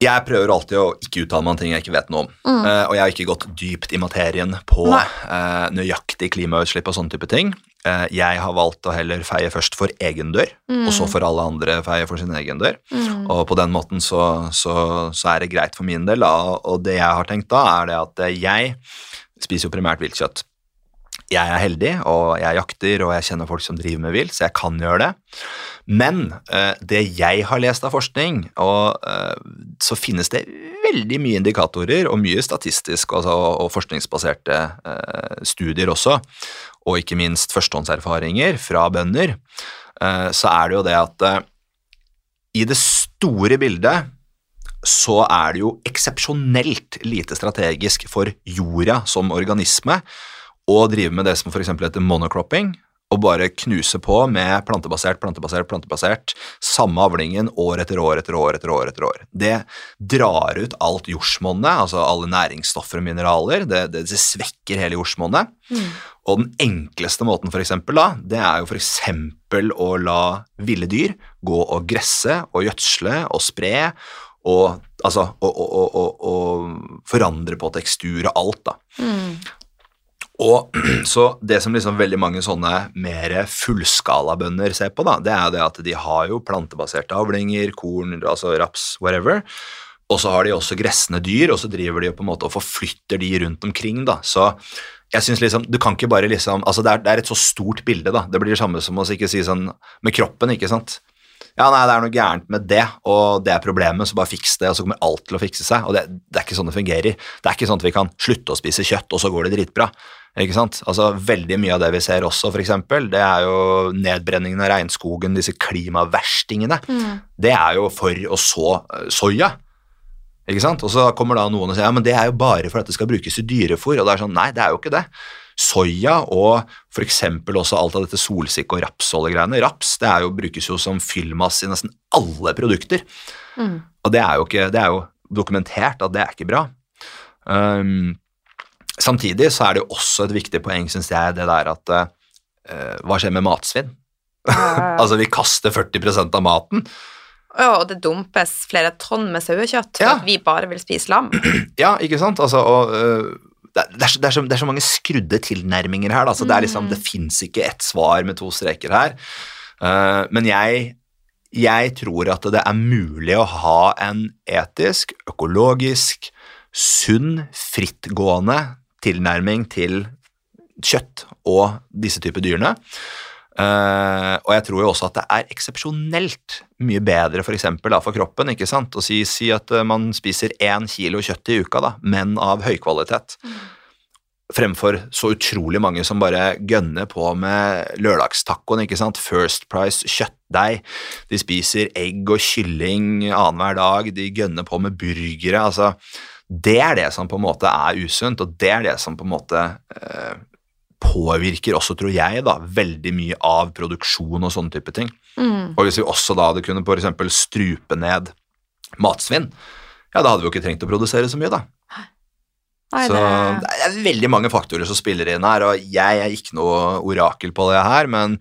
jeg prøver alltid å ikke uttale meg om ting jeg ikke vet noe om.
Mm.
Uh, og jeg har ikke gått dypt i materien på eh, nøyaktig klimautslipp og sånne type ting. Uh, jeg har valgt å heller feie først for egen dør,
Mm.
og så for alle andre feie for sin egen dør.
Mm.
Og på den måten så, så, så er det greit for min del. Da. Og det jeg har tenkt da, er det at jeg spiser jo primært viltkjøtt. Jeg er heldig, og jeg jakter, og jeg kjenner folk som driver med vilt, så jeg kan gjøre det. Men eh, det jeg har lest av forskning, og eh, så finnes det veldig mye indikatorer og mye statistisk altså, og forskningsbaserte eh, studier også, og ikke minst førstehåndserfaringer fra bønder, så er det jo det at i det store bildet så er det jo eksepsjonelt lite strategisk for jorda som organisme å drive med det som f.eks. heter monocropping, og bare knuse på med plantebasert, plantebasert, plantebasert, samme avlingen år etter år etter år etter år. etter år. Det drar ut alt jordsmonnet, altså alle næringsstoffer og mineraler, det, det, det svekker hele jordsmonnet.
Mm.
Og den enkleste måten for eksempel, da, det er jo eksempel å la ville dyr gå og gresse og gjødsle og spre og, altså, og, og, og, og, og forandre på tekstur og alt. da.
Mm.
Og så Det som liksom veldig mange sånne mer fullskalabønder ser på, da, det er det at de har jo plantebaserte avlinger, korn, altså raps, whatever. Og så har de også gressende dyr, og så driver de jo på en måte og forflytter de rundt omkring. da, så jeg synes liksom, du kan ikke bare liksom, altså det er, det er et så stort bilde da, det blir det samme som å ikke si sånn med kroppen, ikke sant? Ja, nei, det er noe gærent med det, og det er problemet, så bare fiks det, og så kommer alt til å fikse seg. Og det, det er ikke sånn det fungerer. Det er ikke sånn at vi kan slutte å spise kjøtt, og så går det dritbra. Ikke sant? Altså, Veldig mye av det vi ser også, for eksempel, det er jo nedbrenningen av regnskogen, disse klimaverstingene.
Mm.
Det er jo for å så eh, soya. Ikke sant? Og så kommer da noen og sier ja, men det er jo bare for at det skal brukes i dyrefôr. Og det er sånn, nei, det er jo ikke det. Soya og f.eks. også alt av dette solsikke- og rapsoljegreiene. Raps det er jo, brukes jo som fyllmasse i nesten alle produkter.
Mm.
Og det er jo, ikke, det er jo dokumentert at det er ikke bra. Um, samtidig så er det jo også et viktig poeng, syns jeg, det der at uh, hva skjer med matsvinn? altså, vi kaster 40% av maten.
Ja, og det dumpes flere tonn med sauekjøtt for
Ja.
at vi bare vil spise lam.
Ja, ikke sant? Altså, og, uh, det, er, det, er så, det, er så, mange skrudde tilnærminger her. Da. mm. det, er liksom,
Mm.
det fins ikke ett svar med to streker her. Uh, men jeg, jeg tror at det er mulig å ha en etisk, økologisk, sunn, frittgående tilnærming til kjøtt og disse typer dyrene. Uh, og jeg tror jo også at det er eksepsjonelt mye bedre for, eksempel, da, for kroppen ikke sant? å si, si at uh, man spiser én kilo kjøtt i uka, da, men av høy kvalitet. Fremfor så utrolig mange som bare gønner på med lørdagstacoen. ikke sant? First Price kjøttdeig. De spiser egg og kylling annenhver dag. De gønner på med burgere. altså Det er det som på en måte er usunt, og det er det som på en måte eh, påvirker også, tror jeg, da, veldig mye av produksjon og sånne type ting.
Mm.
Og hvis vi også da hadde kunnet eksempel strupe ned matsvinn, ja, da hadde vi jo ikke trengt å produsere så mye, da.
Nei,
så
det,
det er veldig mange faktorer som spiller inn her, og jeg er ikke noe orakel på det her, men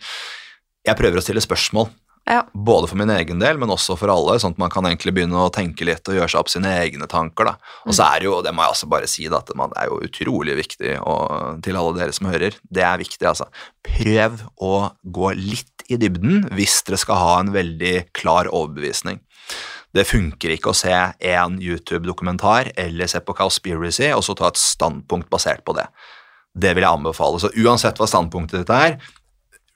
jeg prøver å stille spørsmål.
Ja.
Både for min egen del, men også for alle, sånn at man kan egentlig begynne å tenke litt og gjøre seg opp sine egne tanker. Da. Og så er det jo, det må jeg også bare si, da, at det er jo utrolig viktig og, til alle dere som hører. Det er viktig, altså. Prøv å gå litt i dybden hvis dere skal ha en veldig klar overbevisning. Det funker ikke å se én YouTube-dokumentar eller se på Cowspiracy og så ta et standpunkt basert på det. Det vil jeg anbefale. Så uansett hva standpunktet ditt er,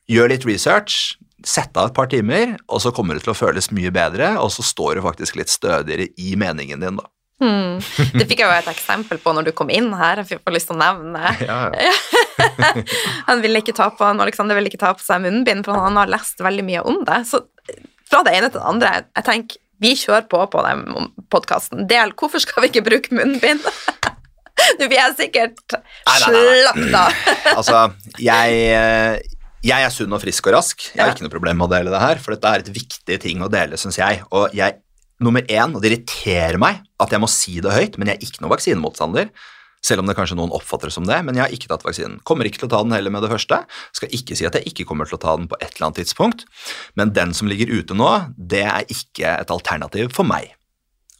gjør litt research, sett av et par timer, og så kommer det til å føles mye bedre, og så står du faktisk litt stødigere i meningen din, da.
Hmm. Det fikk jeg jo et eksempel på når du kom inn her. Jeg får lyst til å nevne
Ja, ja.
Han ville ikke ta på, Alexander ville ikke ta på seg munnbind, for han har lest veldig mye om det. Så fra det ene til det andre, jeg tenker, vi kjører på på den podkasten. Del, hvorfor skal vi ikke bruke munnbind? Nå blir jeg sikkert slakta.
Altså, jeg, jeg er sunn og frisk og rask. Jeg har ikke noe problem med å dele det her, for dette er et viktig ting å dele, syns jeg. Og jeg, nummer én, og det irriterer meg at jeg må si det høyt, men jeg er ikke noen vaksinemotstander. Selv om det kanskje noen oppfatter det som det, men jeg har ikke tatt vaksinen. Kommer ikke til å ta den heller med det første. Skal ikke si at jeg ikke kommer til å ta den på et eller annet tidspunkt, men den som ligger ute nå, det er ikke et alternativ for meg.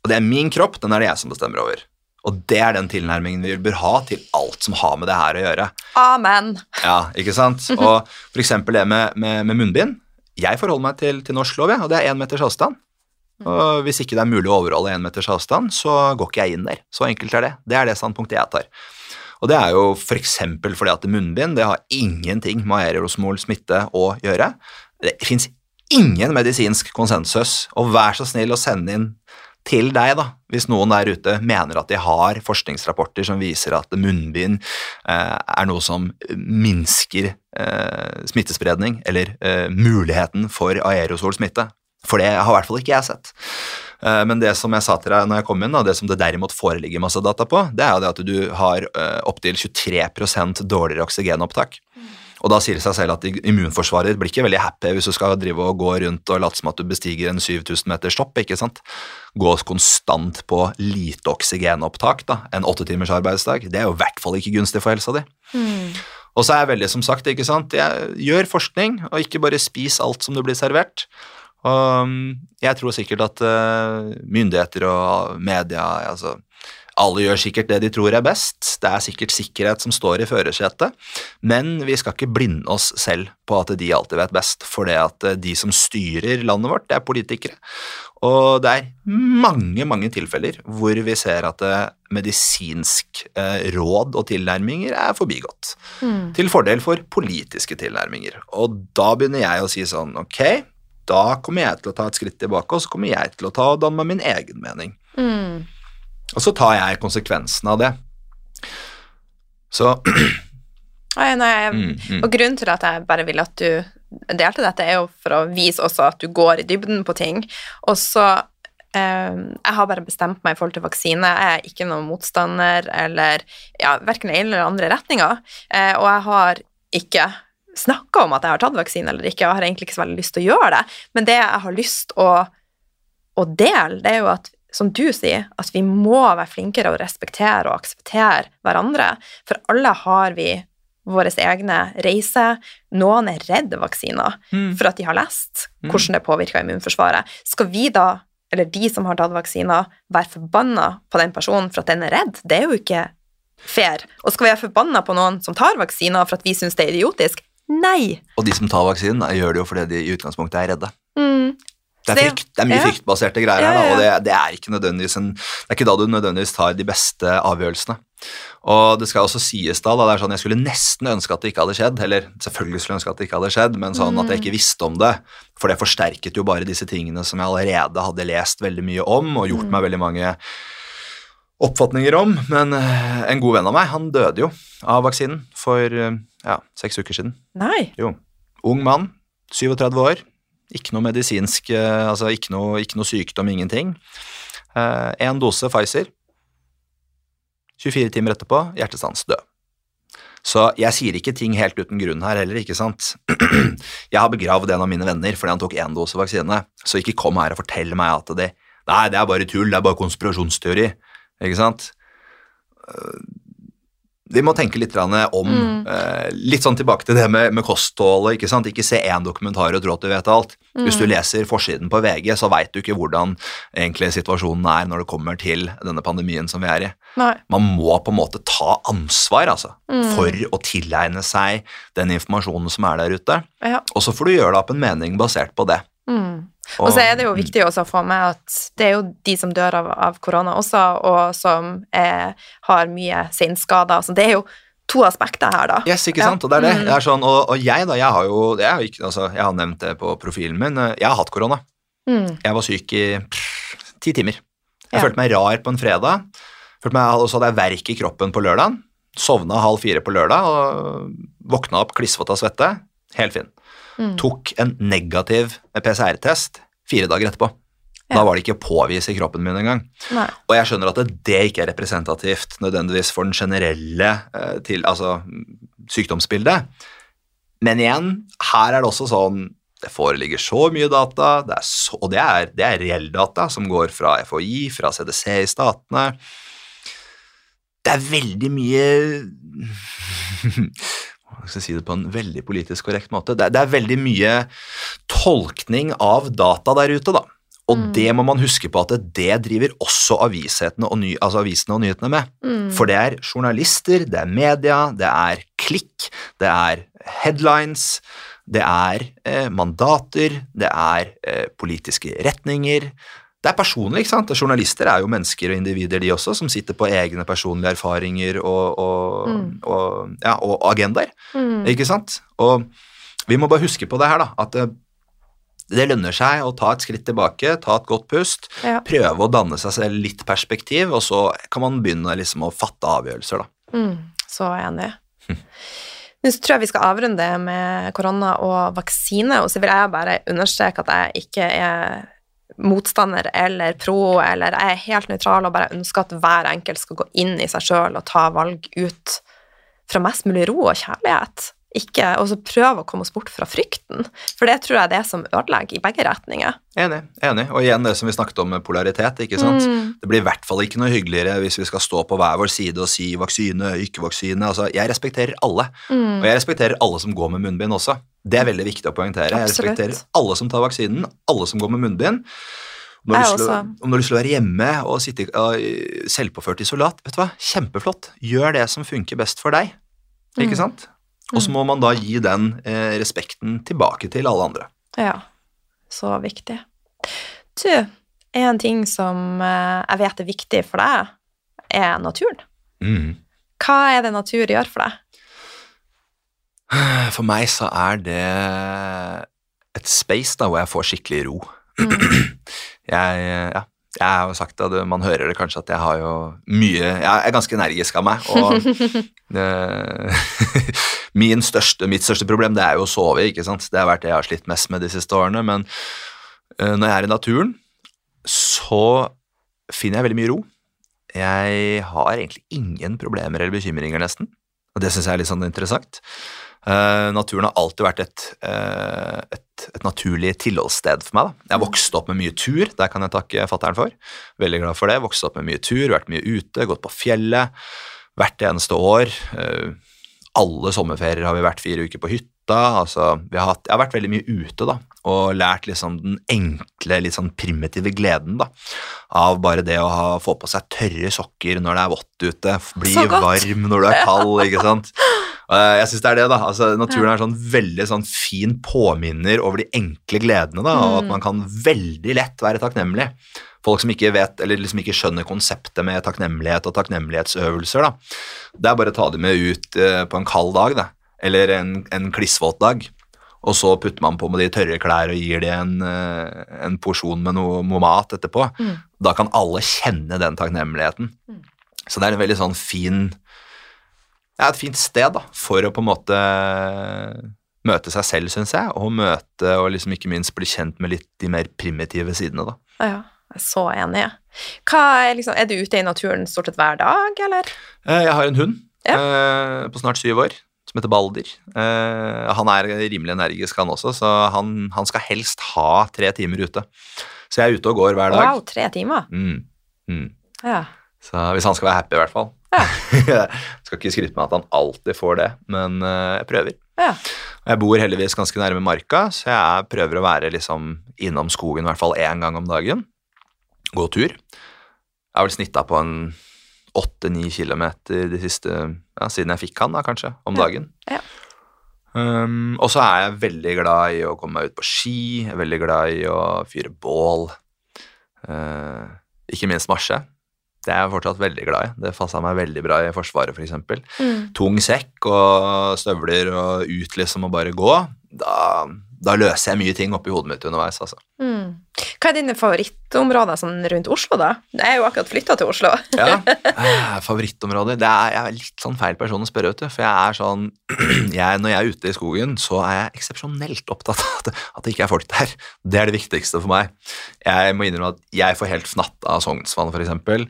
Og det er min kropp, den er det jeg som bestemmer over. Og det er den tilnærmingen vi bør ha til alt som har med det her å gjøre.
Amen.
Ja, ikke sant? Og for eksempel det med, med, med munnbind. Jeg forholder meg til, til norsk lov, jeg, og det er én meters avstand. Og hvis ikke det er mulig å overholde én meters avstand, så går ikke jeg inn der. Så enkelt er det. Det er det standpunktet jeg tar. Og det er jo for eksempel fordi at munnbind det har ingenting med aerosmol smitte å gjøre. Det fins ingen medisinsk konsensus, og vær så snill å sende inn til deg, da, hvis noen der ute mener at de har forskningsrapporter som viser at munnbind eh, er noe som minsker eh, smittespredning, eller eh, muligheten for aerosolsmitte. For det har i hvert fall ikke jeg sett. Eh, Men det som jeg sa til deg når jeg kom inn, da, det som det derimot foreligger masse data på, det er jo det at du har uh, opptil 23% dårligere oksygenopptak. Og da sier det seg selv at immunforsvaret blir ikke veldig happy hvis du skal drive og gå rundt og late som at du bestiger en 7000 meters topp, ikke sant. Gå konstant på lite oksygenopptak, da, en åttetimers arbeidsdag. Det er jo i hvert fall ikke gunstig for helsa di. Og så er jeg veldig, som sagt, ikke sant, jeg gjør forskning, og ikke bare spis alt som du blir servert. Og um, jeg tror sikkert at uh, myndigheter og media, altså alle gjør sikkert det de tror er best. Det er sikkert sikkerhet som står i førersetet, men vi skal ikke blinde oss selv på at de alltid vet best, for det at uh, de som styrer landet vårt, det er politikere. Og det er mange, mange tilfeller hvor vi ser at uh, medisinsk uh, råd og tilnærminger er forbigått til fordel for politiske tilnærminger. Og da begynner jeg å si sånn, ok, da kommer jeg til å ta et skritt tilbake, og så kommer jeg til å ta og danne meg min egen mening.
Mm.
Og så tar jeg konsekvensen av det. Så
Nei, nei, jeg,
mm, mm.
Og grunnen til at jeg bare vil at du delte dette, er jo for å vise også at du går i dybden på ting. Og så eh, Jeg har bare bestemt meg i forhold til vaksine. Jeg er ikke noen motstander eller ja, verken i den eller andre retninger. Eh, og jeg har ikke snakka om at jeg har tatt vaksine eller ikke. Jeg har egentlig ikke så veldig lyst til å gjøre det. Men det jeg har lyst å, å dele, det er jo at som du sier, at vi må være flinkere å respektere og akseptere hverandre. For alle har vi våre egne reiser. Noen er redd vaksiner
Mm.
for at de har lest hvordan det påvirker immunforsvaret. Skal vi da, eller de som har tatt vaksiner, være forbanna på den personen for at den er redd? Det er jo ikke fair. Og skal vi være forbanna på noen som tar vaksiner for at vi syns det er idiotisk? Nei.
Og de som tar vaksinen, gjør det jo fordi de i utgangspunktet er redde.
Mm.
Det er, frykt, det er mye
ja.
fryktbaserte greier her, da, og det, det er ikke nødvendigvis en Det er ikke da du nødvendigvis tar de beste avgjørelsene. Og det skal også sies da, da det er sånn, Jeg skulle nesten ønske at det ikke hadde skjedd, eller selvfølgelig skulle jeg ønske at det ikke hadde skjedd, men sånn at jeg
Mm.
ikke visste om det. For det forsterket jo bare disse tingene som jeg allerede hadde lest veldig mye om, og
Mm.
gjort meg veldig mange oppfatninger om. Men eh, en god venn av meg, han døde jo av vaksinen for eh, ja, seks uker siden.
Nei.
Jo. Ung mann, 37 år. Ikke noe medisinsk, eh, altså ikke noe, ikke noe sykdom, ingenting. Én dose Pfizer. 24 timer etterpå, hjertestans, død. Så jeg sier ikke ting helt uten grunn her heller, ikke sant. Jeg har begravd en av mine venner fordi han tok én dose vaksine, så ikke kom her og fortell meg at det Nei, det er bare tull, det er bare konspirasjonsteori, ikke sant. Vi må tenke litt om
Mm.
eh, Litt sånn tilbake til det med, med kostholdet. Ikke? Ikke se én dokumentar og tro at du vet alt. Hvis du
Mm.
leser forsiden på VG, så veit du ikke hvordan egentlig situasjonen er når det kommer til denne pandemien som vi er i.
Nei.
Man må på en måte ta ansvar altså,
Mm.
for å tilegne seg den informasjonen som er der ute.
Ja.
Og så får du gjøre deg opp en mening basert på det.
Mm. Og så er det jo viktig også å få med at det er jo de som dør av, av korona også, og som er, har mye senskader. Så det er jo to aspekter her, da.
Yes, ikke
Ja.
sant? Og det er det.
Mm.
det er sånn, og, og jeg, da, jeg har jo jeg har, ikke, altså, jeg har nevnt det på profilen min. eh, Jeg har hatt korona.
Mm.
Jeg var syk i pff, ti timer. Jeg
Ja.
følte meg rar på en fredag. Følte meg, og så hadde jeg verk i kroppen på lørdagen. Sovna halv fire på lørdag og våkna opp klissvåt av svette. Helt fin.
Mm.
Tok en negativ PCR-test fire dager etterpå. Da var det ikke påvist i kroppen min engang. Og jeg skjønner at det, det ikke er representativt nødvendigvis for den generelle eh, til, altså, sykdomsbildet. Men igjen, her er det også sånn det foreligger så mye data, det er så, og det er, det er reell data som går fra FHI, fra CDC i statene. Det er veldig mye Hva skal si det på en veldig politisk korrekt måte? Det er, det er veldig mye tolkning av data der ute, da. Og
Mm.
det må man huske på at det driver også og, ny, altså avisene og nyhetene med.
Mm.
For det er journalister, det er media, det er klikk, det er headlines, det er eh, mandater, det er eh, politiske retninger. Det er personlig, ikke sant? Journalister er jo mennesker og individer, de også, som sitter på egne personlige erfaringer og, og,
Mm.
og, ja, og agendaer.
Mm.
Ikke sant? Og vi må bare huske på det her, da. At det, det lønner seg å ta et skritt tilbake, ta et godt pust,
Ja.
prøve å danne seg selv litt perspektiv, og så kan man begynne liksom å fatte avgjørelser, da.
Mm, så enig. Nå tror jeg vi skal avrunde med korona og vaksine, og så vil jeg bare understreke at jeg ikke er motstander eller pro, eller jeg er helt nøytral og bare ønsker at hver enkelt skal gå inn i seg sjøl og ta valg ut fra mest mulig ro og kjærlighet. Ikke, og så prøve å komme oss bort fra frykten, for det tror jeg er det som ødelegger i begge retninger.
Enig. enig. Og igjen det som vi snakket om med polaritet. ikke sant?
Mm.
Det blir i hvert fall ikke noe hyggeligere hvis vi skal stå på hver vår side og si vaksine, ikke vaksine. Altså, jeg respekterer alle,
Mm.
og jeg respekterer alle som går med munnbind også. Det er veldig viktig å poengtere. Jeg respekterer alle som tar vaksinen, alle som går med munnbind. Om du, å, om du har lyst til å være hjemme og sitte i selvpåført isolat, vet du hva, kjempeflott. Gjør det som funker best for deg. Ikke
Mm.
sant? Og så må man da gi den eh, respekten tilbake til alle andre.
Ja, så viktig. Du, en ting som eh, jeg vet er viktig for deg, er naturen.
Mm.
Hva er det natur gjør for deg?
For meg så er det et space da, hvor jeg får skikkelig ro. Jeg, ja, jeg har jo sagt at man hører det kanskje at jeg har jo mye Jeg er ganske energisk av meg, og min største, mitt største problem det er jo å sove, ikke sant. Det har vært det jeg har slitt mest med de siste årene, men eh, når jeg er i naturen, så finner jeg veldig mye ro. Jeg har egentlig ingen problemer eller bekymringer, nesten. Og det syns jeg er litt sånn interessant. Eh, naturen har alltid vært et, uh, et, et naturlig tilholdssted for meg. Da. Jeg vokste opp med mye tur, der kan jeg takke fattern for. Veldig glad for det. Vokste opp med mye tur, vært mye ute, gått på fjellet hvert eneste år. Uh, alle sommerferier har vi vært fire uker på hytta. Altså, vi har hatt, jeg har vært veldig mye ute da, og lært liksom den enkle, litt sånn primitive gleden da, av bare det å ha, få på seg tørre sokker når det er vått ute, bli varm når du er kald, ikke sant? Eh, Jeg synes det er det, da. Altså, naturen er sånn veldig sånn fin påminner over de enkle gledene, da, og at
Mm.
man kan veldig lett være takknemlig. Folk som ikke vet, eller liksom ikke skjønner konseptet med takknemlighet og takknemlighetsøvelser, da. Det er bare å ta dem med ut eh, på en kald dag, da. Eller en, en klissvåt dag. Og så putter man på med de tørre klær og gir de en, eh, en porsjon med noe mat etterpå.
Mm.
Da kan alle kjenne den takknemligheten.
Mm.
Så det er en veldig sånn fin ja, et fint sted da, for å på en måte møte seg selv, syns jeg, og møte og liksom ikke minst bli kjent med litt de mer primitive sidene. da.
Ja, jeg er så enig. Hva er, liksom, er du ute i naturen stort sett hver dag, eller?
Eh, Jeg har en hund
Ja.
eh, på snart syv år som heter Balder. Eh, han er rimelig energisk, han også, så han, han skal helst ha tre timer ute. Så jeg er ute og går hver dag.
Wow, tre timer.
Mm. Mm.
Ja.
Så hvis han skal være happy, i hvert fall.
Ja.
jeg skal ikke skryte med at han alltid får det, men eh, jeg prøver.
Ja.
Jeg bor heldigvis ganske nærme marka, så jeg prøver å være liksom innom skogen i hvert fall én gang om dagen. Gå tur. Jeg har vel snitta på en åtte-ni kilometer de siste ja, siden jeg fikk han, da, kanskje, om dagen.
Ja.
Um, og så er jeg veldig glad i å komme meg ut på ski, jeg er veldig glad i å fyre bål. Uh, ikke minst marsje. Det er jeg fortsatt veldig glad i. Det passa meg veldig bra i Forsvaret, f.eks. For
Mm.
Tung sekk og støvler og ut liksom og bare gå. Da, da løser jeg mye ting oppi hodet mitt underveis, altså.
Mm. Hva er dine favorittområder sånn rundt Oslo, da? Jeg er jo akkurat flytta til Oslo.
Ja, eh, Favorittområder det er, Jeg er litt sånn feil person å spørre, vet du. For jeg er sånn jeg, Når jeg er ute i skogen, så er jeg eksepsjonelt opptatt av at, at det ikke er folk der. Det er det viktigste for meg. Jeg må innrømme at jeg får helt fnatt av Sognsvann, f.eks.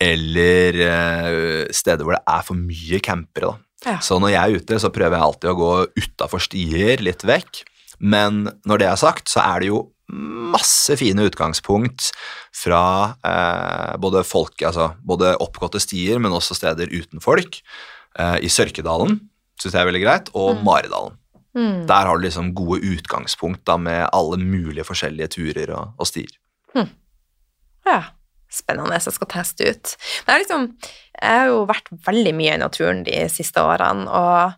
Eller eh, steder hvor det er for mye campere. da.
Ja.
Så når jeg er ute, så prøver jeg alltid å gå utafor stier, litt vekk. Men når det er sagt, så er det jo masse fine utgangspunkt fra eh, både folk, altså både oppgåtte stier, men også steder uten folk. Eh, I Sørkedalen syns jeg er veldig greit, og
Mm.
Maridalen.
Mm.
Der har du liksom gode utgangspunkt da, med alle mulige forskjellige turer og, og stier.
Ja, spennende. Jeg skal teste ut. Men jeg, liksom, jeg har jo vært veldig mye i naturen de siste årene, og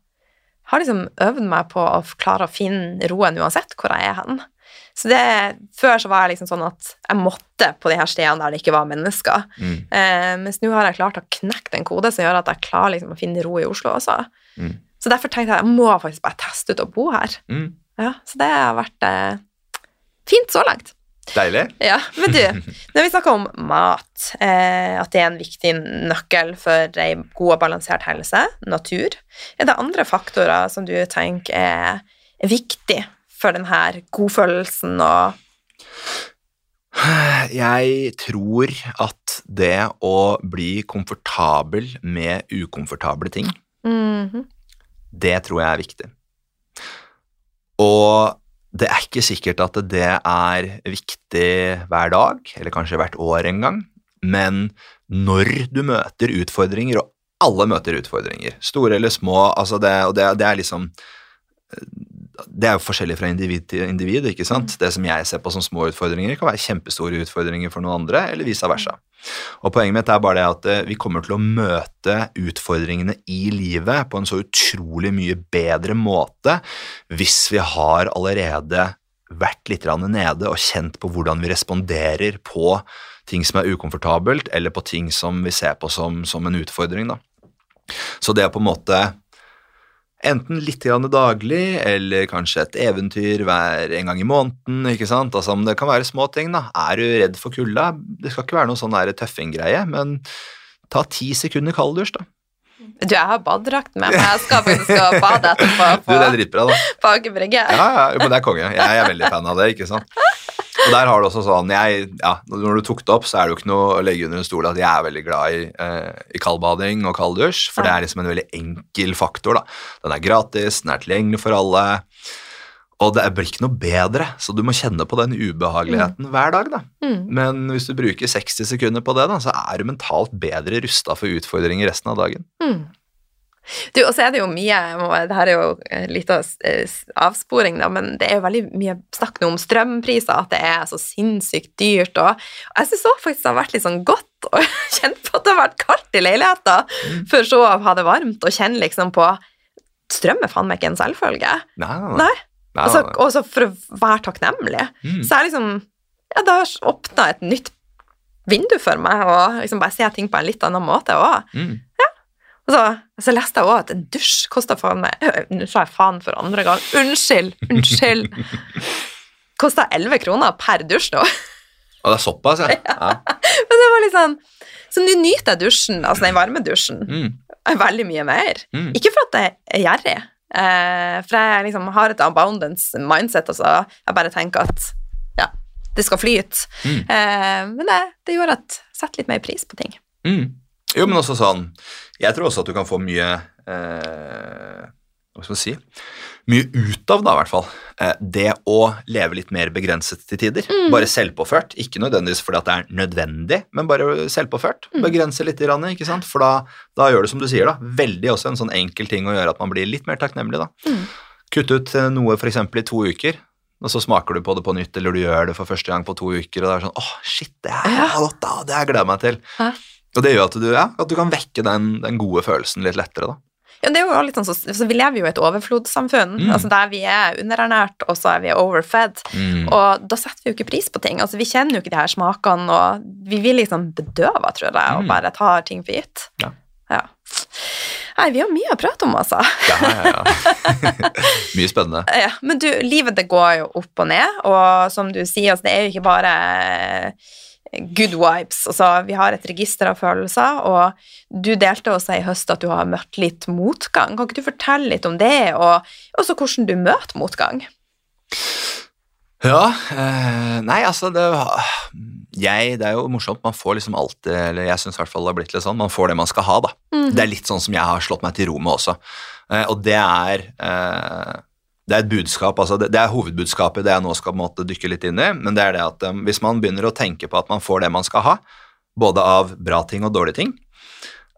har liksom øvd meg på å klare å finne roen uansett hvor jeg er hen. Så det, Før så var jeg liksom sånn at jeg måtte på de her stedene der det ikke var mennesker.
Mm.
Eh, mens nå har jeg klart å knekke en kode som gjør at jeg klarer liksom å finne ro i Oslo også.
Mm.
Så derfor tenkte jeg jeg må faktisk bare teste ut å bo her.
Mm.
Ja, så det har vært eh, fint så langt.
Deilig.
Ja, men du, når vi snakker om mat, eh, at det er en viktig nøkkel for ei god og balansert helse, natur, er det andre faktorer som du tenker er, er viktig for denne godfølelsen og
Jeg tror at det å bli komfortabel med ukomfortable ting,
Mhm.
det tror jeg er viktig. Og det er ikke sikkert at det er viktig hver dag, eller kanskje hvert år en gang, men når du møter utfordringer, og alle møter utfordringer, store eller små, altså det, og det, det er liksom det er jo forskjellig fra individ til individ. ikke sant? Det som jeg ser på som små utfordringer, kan være kjempestore utfordringer for noen andre, eller vice versa. Og Poenget mitt er bare det at eh, vi kommer til å møte utfordringene i livet på en så utrolig mye bedre måte hvis vi har allerede vært litt nede og kjent på hvordan vi responderer på ting som er ukomfortabelt, eller på ting som vi ser på som, som en utfordring. da. Så det å på en måte enten litt grann daglig, eller kanskje et eventyr hver en gang i måneden. ikke sant? Altså, Det kan være små ting. da. Er du redd for kulda? Det skal ikke være noe sånn tøffing-greie, men ta ti sekunder kalddusj, da.
Du, jeg har badedrakt med meg. Jeg skal faktisk skal bade etterpå
Du, det er dritbra, da.
på Aker Brygge.
Ja, ja, men det er konge. Jeg er veldig fan av det, ikke sant. Og der har du også sånn, jeg, ja, Når du tok det opp, så er det jo ikke noe å legge under en stol at jeg er veldig glad i, eh, i kaldbading og kalddusj, for det er liksom en veldig enkel faktor. da. Den er gratis, den er tilgjengelig for alle, og det blir ikke noe bedre, så du må kjenne på den ubehageligheten hver dag. da.
Mm.
Men hvis du bruker 60 sekunder på det, da, så er du mentalt bedre rusta for utfordringer resten av dagen.
Mm. Du, og så er det jo mye Det her er jo litt av eh, avsporing, da, men det er jo veldig mye snakk nå om strømpriser, at det er så sinnssykt dyrt. Og jeg syns faktisk det har vært litt sånn godt å kjenne på at det har vært kaldt i leiligheten,
Mm.
for så å ha det varmt og kjenne liksom på Strøm er faen meg ikke en selvfølge.
Nei, nei,
Nei. Og så for å være takknemlig.
Mm.
Så jeg liksom Ja, det har åpna et nytt vindu for meg, og liksom bare se ting på en litt annen måte òg.
Mm.
Og så, så leste jeg òg at en dusj kosta faen meg Nå sa jeg faen for andre gang. Unnskyld! Unnskyld. kosta 11 kroner per dusj nå.
Og det er såpass, ja. ja.
Men det var litt sånn Så nå nyter jeg dusjen, altså den varme dusjen,
Mm.
veldig mye mer.
Mm.
Ikke for at jeg er gjerrig, eh, for jeg liksom har et abundance mindset, altså. Jeg bare tenker at ja, det skal flyte.
Mm.
Eh, men det, det gjør at jeg setter litt mer pris på ting.
Mm. Jo, men også sånn Jeg tror også at du kan få mye eh, Hva skal man si Mye ut av, da, i hvert fall. Eh, det å leve litt mer begrenset til tider. Bare selvpåført. Ikke nødvendigvis fordi at det er nødvendig, men bare selvpåført. Begrense litt, grann, ikke sant? for da, da gjør det som du sier, da. Veldig også en sånn enkel ting å gjøre at man blir litt mer takknemlig, da.
Mm.
Kutte ut eh, noe f.eks. i to uker. Og så smaker du på det på nytt, eller du gjør det for første gang på to uker, og det er sånn åh, shit, det er godt, da, det jeg gleder meg til.
Ja.
Og det gjør at du, ja, at du kan vekke den, den gode følelsen litt lettere, da.
Ja, det er jo litt sånn, så, så Vi lever jo i et overflodssamfunn,
Mm.
altså der vi er underernært, og så er vi overfed.
Mm.
Og da setter vi jo ikke pris på ting. altså Vi kjenner jo ikke de her smakene, og vi blir liksom bedøva, tror jeg, og
Mm.
bare tar ting for gitt.
Ja.
ja. Nei, vi har mye å prate om, altså.
Ja, ja, ja. Mye spennende.
Ja, men du, livet det går jo opp og ned, og som du sier, altså, det er jo ikke bare good vibes. Altså, vi har et register av følelser, og du delte også i høst at du har møtt litt motgang. Kan ikke du fortelle litt om det, og også hvordan du møter motgang?
Ja, eh, nei, altså det, jeg, det er jo morsomt. Man får liksom alltid Eller jeg syns i hvert fall det har blitt litt sånn. Man får det man skal ha, da. Det er litt sånn som jeg har slått meg til ro med også. Eh, og det er eh, Det er et budskap, altså det, det er hovedbudskapet det jeg nå skal måtte dykke litt inn i. Men det er det at um, hvis man begynner å tenke på at man får det man skal ha, både av bra ting og dårlige ting,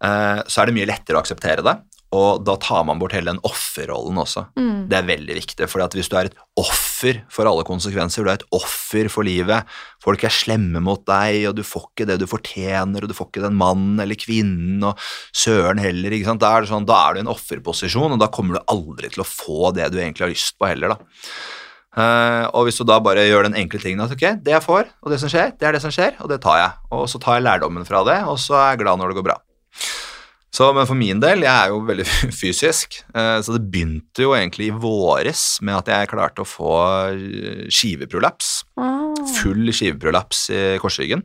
uh, så er det mye lettere å akseptere det. Og da tar man bort hele den offerrollen også.
Mm.
Det er veldig viktig, for hvis du er et offer for alle konsekvenser, du er et offer for livet, folk er slemme mot deg, og du får ikke det du fortjener, og du får ikke den mannen eller kvinnen, og søren heller, ikke sant? Da er, sånn, da er du i en offerposisjon, og da kommer du aldri til å få det du egentlig har lyst på heller, da. Uh, og hvis du da bare gjør den enkle tingen at ok, det jeg får, og det som skjer, det er det som skjer, og det tar jeg. Og så tar jeg lærdommen fra det, og så er jeg glad når det går bra. Så, men for min del, jeg er jo veldig fysisk, eh, så det begynte jo egentlig i våres med at jeg klarte å få eh, skiveprolaps. Full skiveprolaps i korsryggen.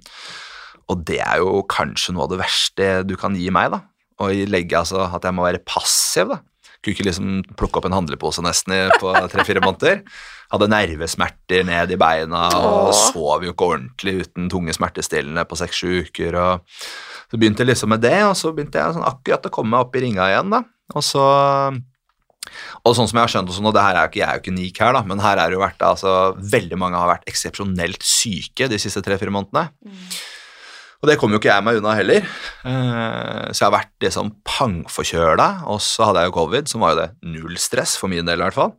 Og det er jo kanskje noe av det verste du kan gi meg, da. Å legge altså at jeg må være passiv, da. Kunne ikke liksom plukke opp en handlepose nesten på tre-fire måneder. Hadde nervesmerter ned i beina og sov jo ikke ordentlig uten tunge smertestillende på seks-sju uker. og så begynte jeg liksom med det, og så begynte jeg sånn akkurat å komme meg opp i ringa igjen. da. Og så, og sånn som jeg har skjønt også nå, det her er jo ikke, jeg er jo ikke unik her, da, men her er det jo vært, altså, veldig mange har vært eksepsjonelt syke de siste tre-fire månedene. Og det kom jo ikke jeg meg unna heller. Eh, så jeg har vært liksom pangforkjøla, og så hadde jeg jo covid, som var jo det null stress for min del i hvert fall.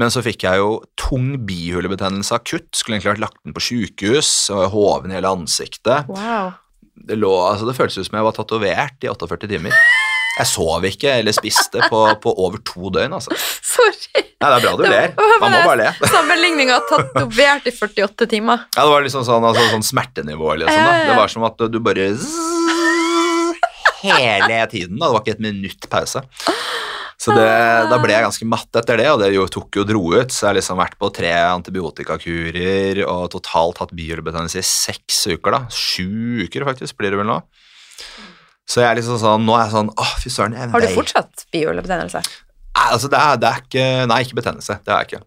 Men så fikk jeg jo tung bihulebetennelse akutt, skulle egentlig vært lagt inn på sjukehus, og hoven i hele ansiktet
Wow.
Det, lå, altså det føltes ut som jeg var tatovert i 48 timer. Jeg sov ikke eller spiste på, på over to døgn. altså.
Sorry.
Nei, Det er bra du ler. Man må bare le.
Sammenligninga tatovert i 48 timer.
Ja, Det var liksom sånn, altså, sånn smertenivå. Liksom,
Ja,
da. Det var som at du bare Hele tiden. da, Det var ikke et minutt pause. Så det, Da ble jeg ganske matt etter det, og det jo, tok jo dro ut. Så jeg har liksom vært på tre antibiotikakurer og totalt hatt bihulebetennelse i seks uker. da. Sju uker, faktisk, blir det vel nå. Så jeg er liksom sånn, nå er jeg sånn Å, fy søren.
Har du fortsatt bihulebetennelse?
Nei, altså det er, det er ikke Nei, ikke betennelse. Det har jeg ikke.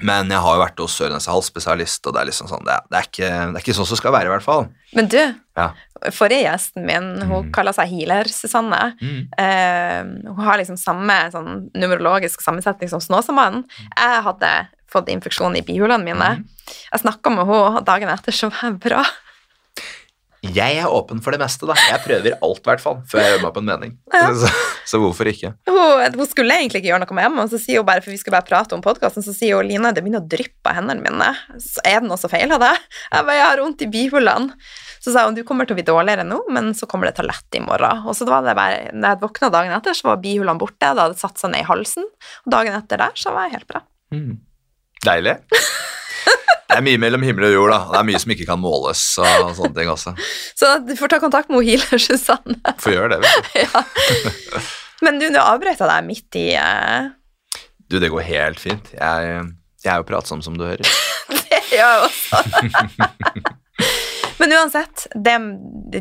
Men jeg har jo vært hos øre-nese-hals-spesialist, og det er liksom sånn, det er, det, er ikke, det er ikke sånn som skal være, i hvert fall.
Men du,
Ja.
forrige gjesten min, hun
Mm.
kaller seg healer, Susanne.
Mm.
Uh, hun har liksom samme sånn, numerologisk sammensetning som Snåsamannen. Jeg hadde fått infeksjon i bihulene mine.
Mm.
Jeg snakka med henne og dagen etter, så var jeg bra.
Jeg er åpen for det meste, da. Jeg prøver alt, i hvert fall, før jeg gjør meg på en mening.
Ja.
Så, så hvorfor ikke?
Hun, hun skulle egentlig ikke gjøre noe med hjemme, og så sier hun bare, for vi skulle bare prate om podkasten, så sier hun Line, det begynner å dryppe av hendene mine. Så er det noe som feiler deg? Jeg bare, jeg har vondt i bihulene. Så sa hun, du kommer til å bli dårligere nå, men så kommer det til å lette i morgen. Og så var det bare, når jeg våkna dagen etter, så var bihulene borte, det hadde satt seg ned i halsen, og dagen etter der, så var jeg helt bra.
Mm. Deilig. Det er mye mellom himmel og jord, da. Det er mye som ikke kan måles. og sånne ting også.
Så du får ta kontakt med healer, Susanne.
Får gjøre det, vet du.
ja. Men du, nå avbrøt jeg deg midt i uh...
Du, det går helt fint. Jeg, jeg er jo pratsom, som du hører.
Det gjør jeg også. Men uansett, det,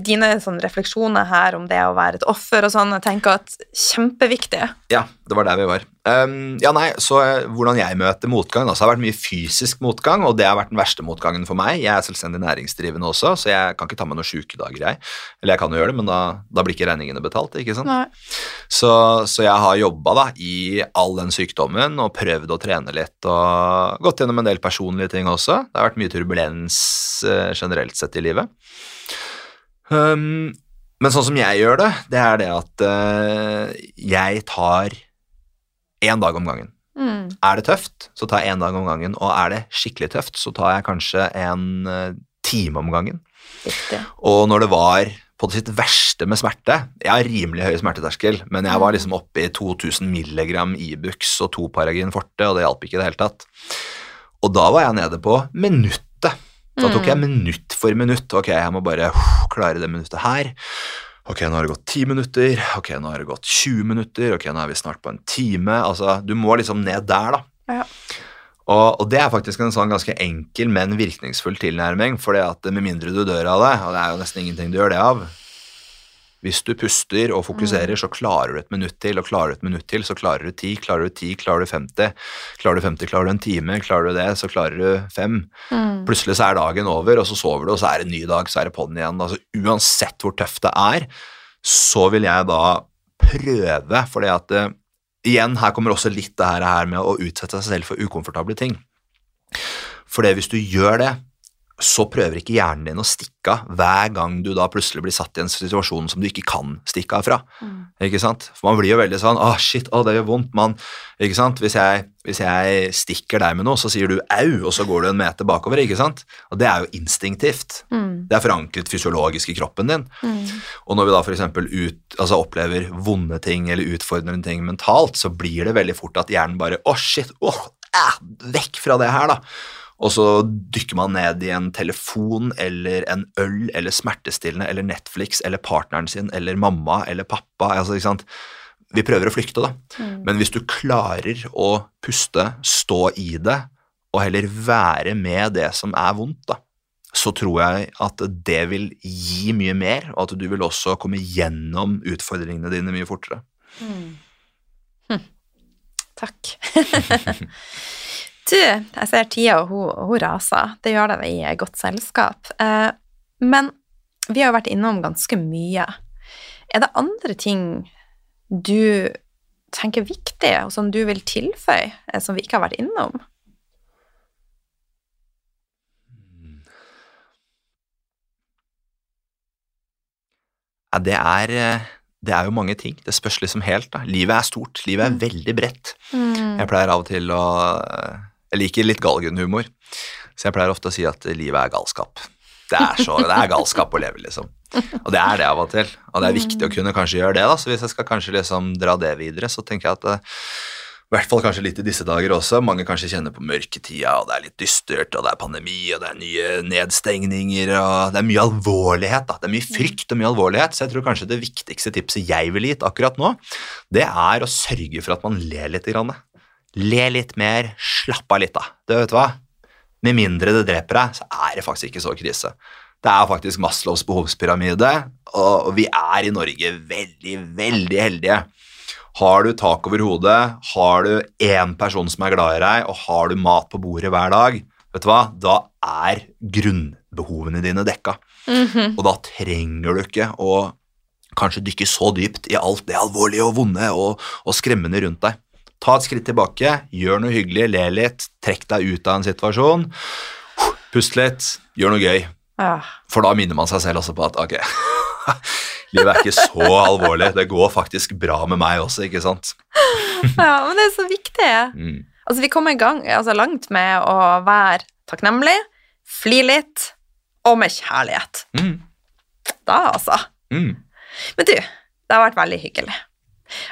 dine refleksjoner her om det å være et offer og sånn, jeg tenker at kjempeviktig.
Ja, det var der vi var. Um, ja, nei, så eh, Hvordan jeg møter motgang. Altså, det har vært mye fysisk motgang, og det har vært den verste motgangen for meg. Jeg er selvstendig næringsdrivende også, så jeg kan ikke ta med noen sjukedager. Jeg. Eller jeg kan jo gjøre det, men da, da blir ikke regningene betalt. ikke sant? Så, så jeg har jobba i all den sykdommen og prøvd å trene litt og gått gjennom en del personlige ting også. Det har vært mye turbulens uh, generelt sett i livet. Um, men sånn som jeg gjør det, det er det at uh, jeg tar én dag om gangen.
Mm.
Er det tøft, så tar jeg én dag om gangen. Og er det skikkelig tøft, så tar jeg kanskje en eh, time om gangen.
Riktig.
Og når det var på det sitt verste med smerte. Jeg har rimelig høy smerteterskel, men jeg var liksom oppe i 2000 milligram Ibux og to Paragin forte, og det hjalp ikke i det hele tatt. Og da var jeg nede på minuttet. Da tok jeg minutt for minutt. Ok, jeg må bare uh, klare det minuttet her. Ok, nå har det gått 10 minutter. Ok, nå har det gått 20 minutter. Ok, nå er vi snart på en time. Altså, du må liksom ned der, da.
Ja.
Og, og det er faktisk en sånn ganske enkel, men virkningsfull tilnærming, for det at med mindre du dør av det, og det er jo nesten ingenting du gjør det av Hvis du puster og fokuserer, så klarer du et minutt til, og klarer du et minutt til, så klarer du ti, klarer du ti, klarer du 50, klarer du 50, klarer du en time, klarer du det, så klarer du fem.
Mm.
Plutselig så er dagen over, og så sover du, og så er det en ny dag, så er det på'n igjen. Altså, uansett hvor tøft det er, så vil jeg da prøve, fordi at eh, igjen, her kommer også litt det her, med å utsette seg selv for ukomfortable ting. For det hvis du gjør det, så prøver ikke hjernen din å stikke av hver gang du da plutselig blir satt i en situasjon som du ikke kan stikke av fra.
Mm.
Ikke sant? For man blir jo veldig sånn 'Å, shit, å, det gjør vondt', mann. Ikke sant? Hvis jeg, hvis jeg stikker deg med noe, så sier du 'au', og så går du en meter bakover. Ikke sant? Og det er jo instinktivt.
Mm.
Det er forankret fysiologisk i kroppen din.
Mm.
Og når vi da f.eks. Ut, altså opplever vonde ting eller utfordrende ting mentalt, så blir det veldig fort at hjernen bare 'Å, shit, åh, eh, vekk fra det her', da. Og så dykker man ned i en telefon eller en øl eller smertestillende eller Netflix eller partneren sin eller mamma eller pappa. Altså, ikke sant? Vi prøver å flykte, da.
Mm.
Men hvis du klarer å puste, stå i det, og heller være med det som er vondt, da, så tror jeg at det vil gi mye mer, og at du vil også komme gjennom utfordringene dine mye fortere.
Mm. Hm. Takk. du, jeg ser tida, og hun, hun raser. Det gjør det i godt selskap. Eh, men vi har jo vært innom ganske mye. Er det andre ting du tenker viktig, og som du vil tilføye, eh, som vi ikke har vært innom?
Ja, det er, eh, det er jo mange ting. Det spørs liksom helt. da. Livet er stort. Livet er veldig bredt.
Mm.
Jeg pleier av og til å Jeg liker litt galgenhumor, så jeg pleier ofte å si at livet er galskap. Det er, så, det er galskap å leve, liksom. Og det er det av og til. Og det er viktig å kunne kanskje gjøre det, da. Så hvis jeg skal kanskje liksom dra det videre, så tenker jeg at eh, i hvert fall kanskje litt i disse dager også. Mange kanskje kjenner på mørketida, og det er litt dystert, og det er pandemi, og det er nye nedstengninger, og det er mye alvorlighet. da. Det er mye frykt og mye alvorlighet, så jeg tror kanskje det viktigste tipset jeg ville gitt akkurat nå, det er å sørge for at man ler litt. Grann. Le litt mer, slapp av litt, da. Det vet du hva? Med mindre det dreper deg, så er det faktisk ikke så krise. Det er faktisk Maslows behovspyramide, og vi er i Norge veldig, veldig heldige. Har du tak over hodet, har du én person som er glad i deg, og har du mat på bordet hver dag, vet du hva? da er grunnbehovene dine dekka.
Mhm.
Og da trenger du ikke å kanskje dykke så dypt i alt det alvorlige og vonde og, og skremmende rundt deg. Ta et skritt tilbake, gjør noe hyggelig, le litt, trekk deg ut av en situasjon. Pust litt, gjør noe gøy.
Ja.
For da minner man seg selv også på at ok, livet er ikke så alvorlig. Det går faktisk bra med meg også, ikke sant?
ja, men det er så viktig.
Mm.
Altså, vi kommer i gang, altså, langt med å være takknemlig, fly litt, og med kjærlighet.
Mm.
Da, altså.
Mm.
Men du, det har vært veldig hyggelig.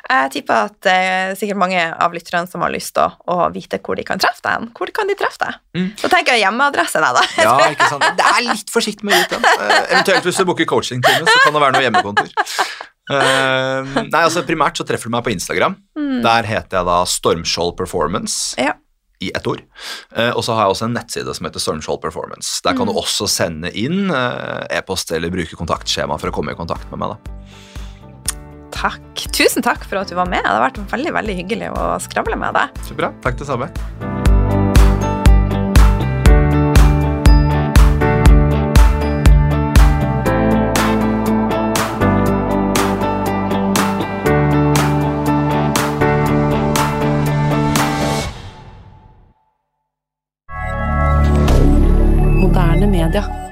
Jeg tipper at det er sikkert mange av lytterne som har lyst til å, vite hvor de kan treffe deg. Hvor kan de treffe deg?
Mm.
Så tenker jeg hjemmeadresse da.
Ja, ikke sant? Det er litt forsiktig med å gi. Eh, eventuelt hvis du booker coachingtime, så kan det være noe hjemmekontor. Uh, nei, altså Primært så treffer du meg på Instagram.
Mm.
Der heter jeg da Stormskjold Performance.
Ja.
I ett ord. Uh, og så har jeg også en nettside som heter Stormskjold Performance. Der kan
Mm.
du også sende inn uh, e-post eller bruke kontaktskjema for å komme i kontakt med meg. da
takk. Tusen takk for at du var med. Det har vært veldig, veldig hyggelig å skravle med deg.
Så bra. Takk, det samme. D'accord.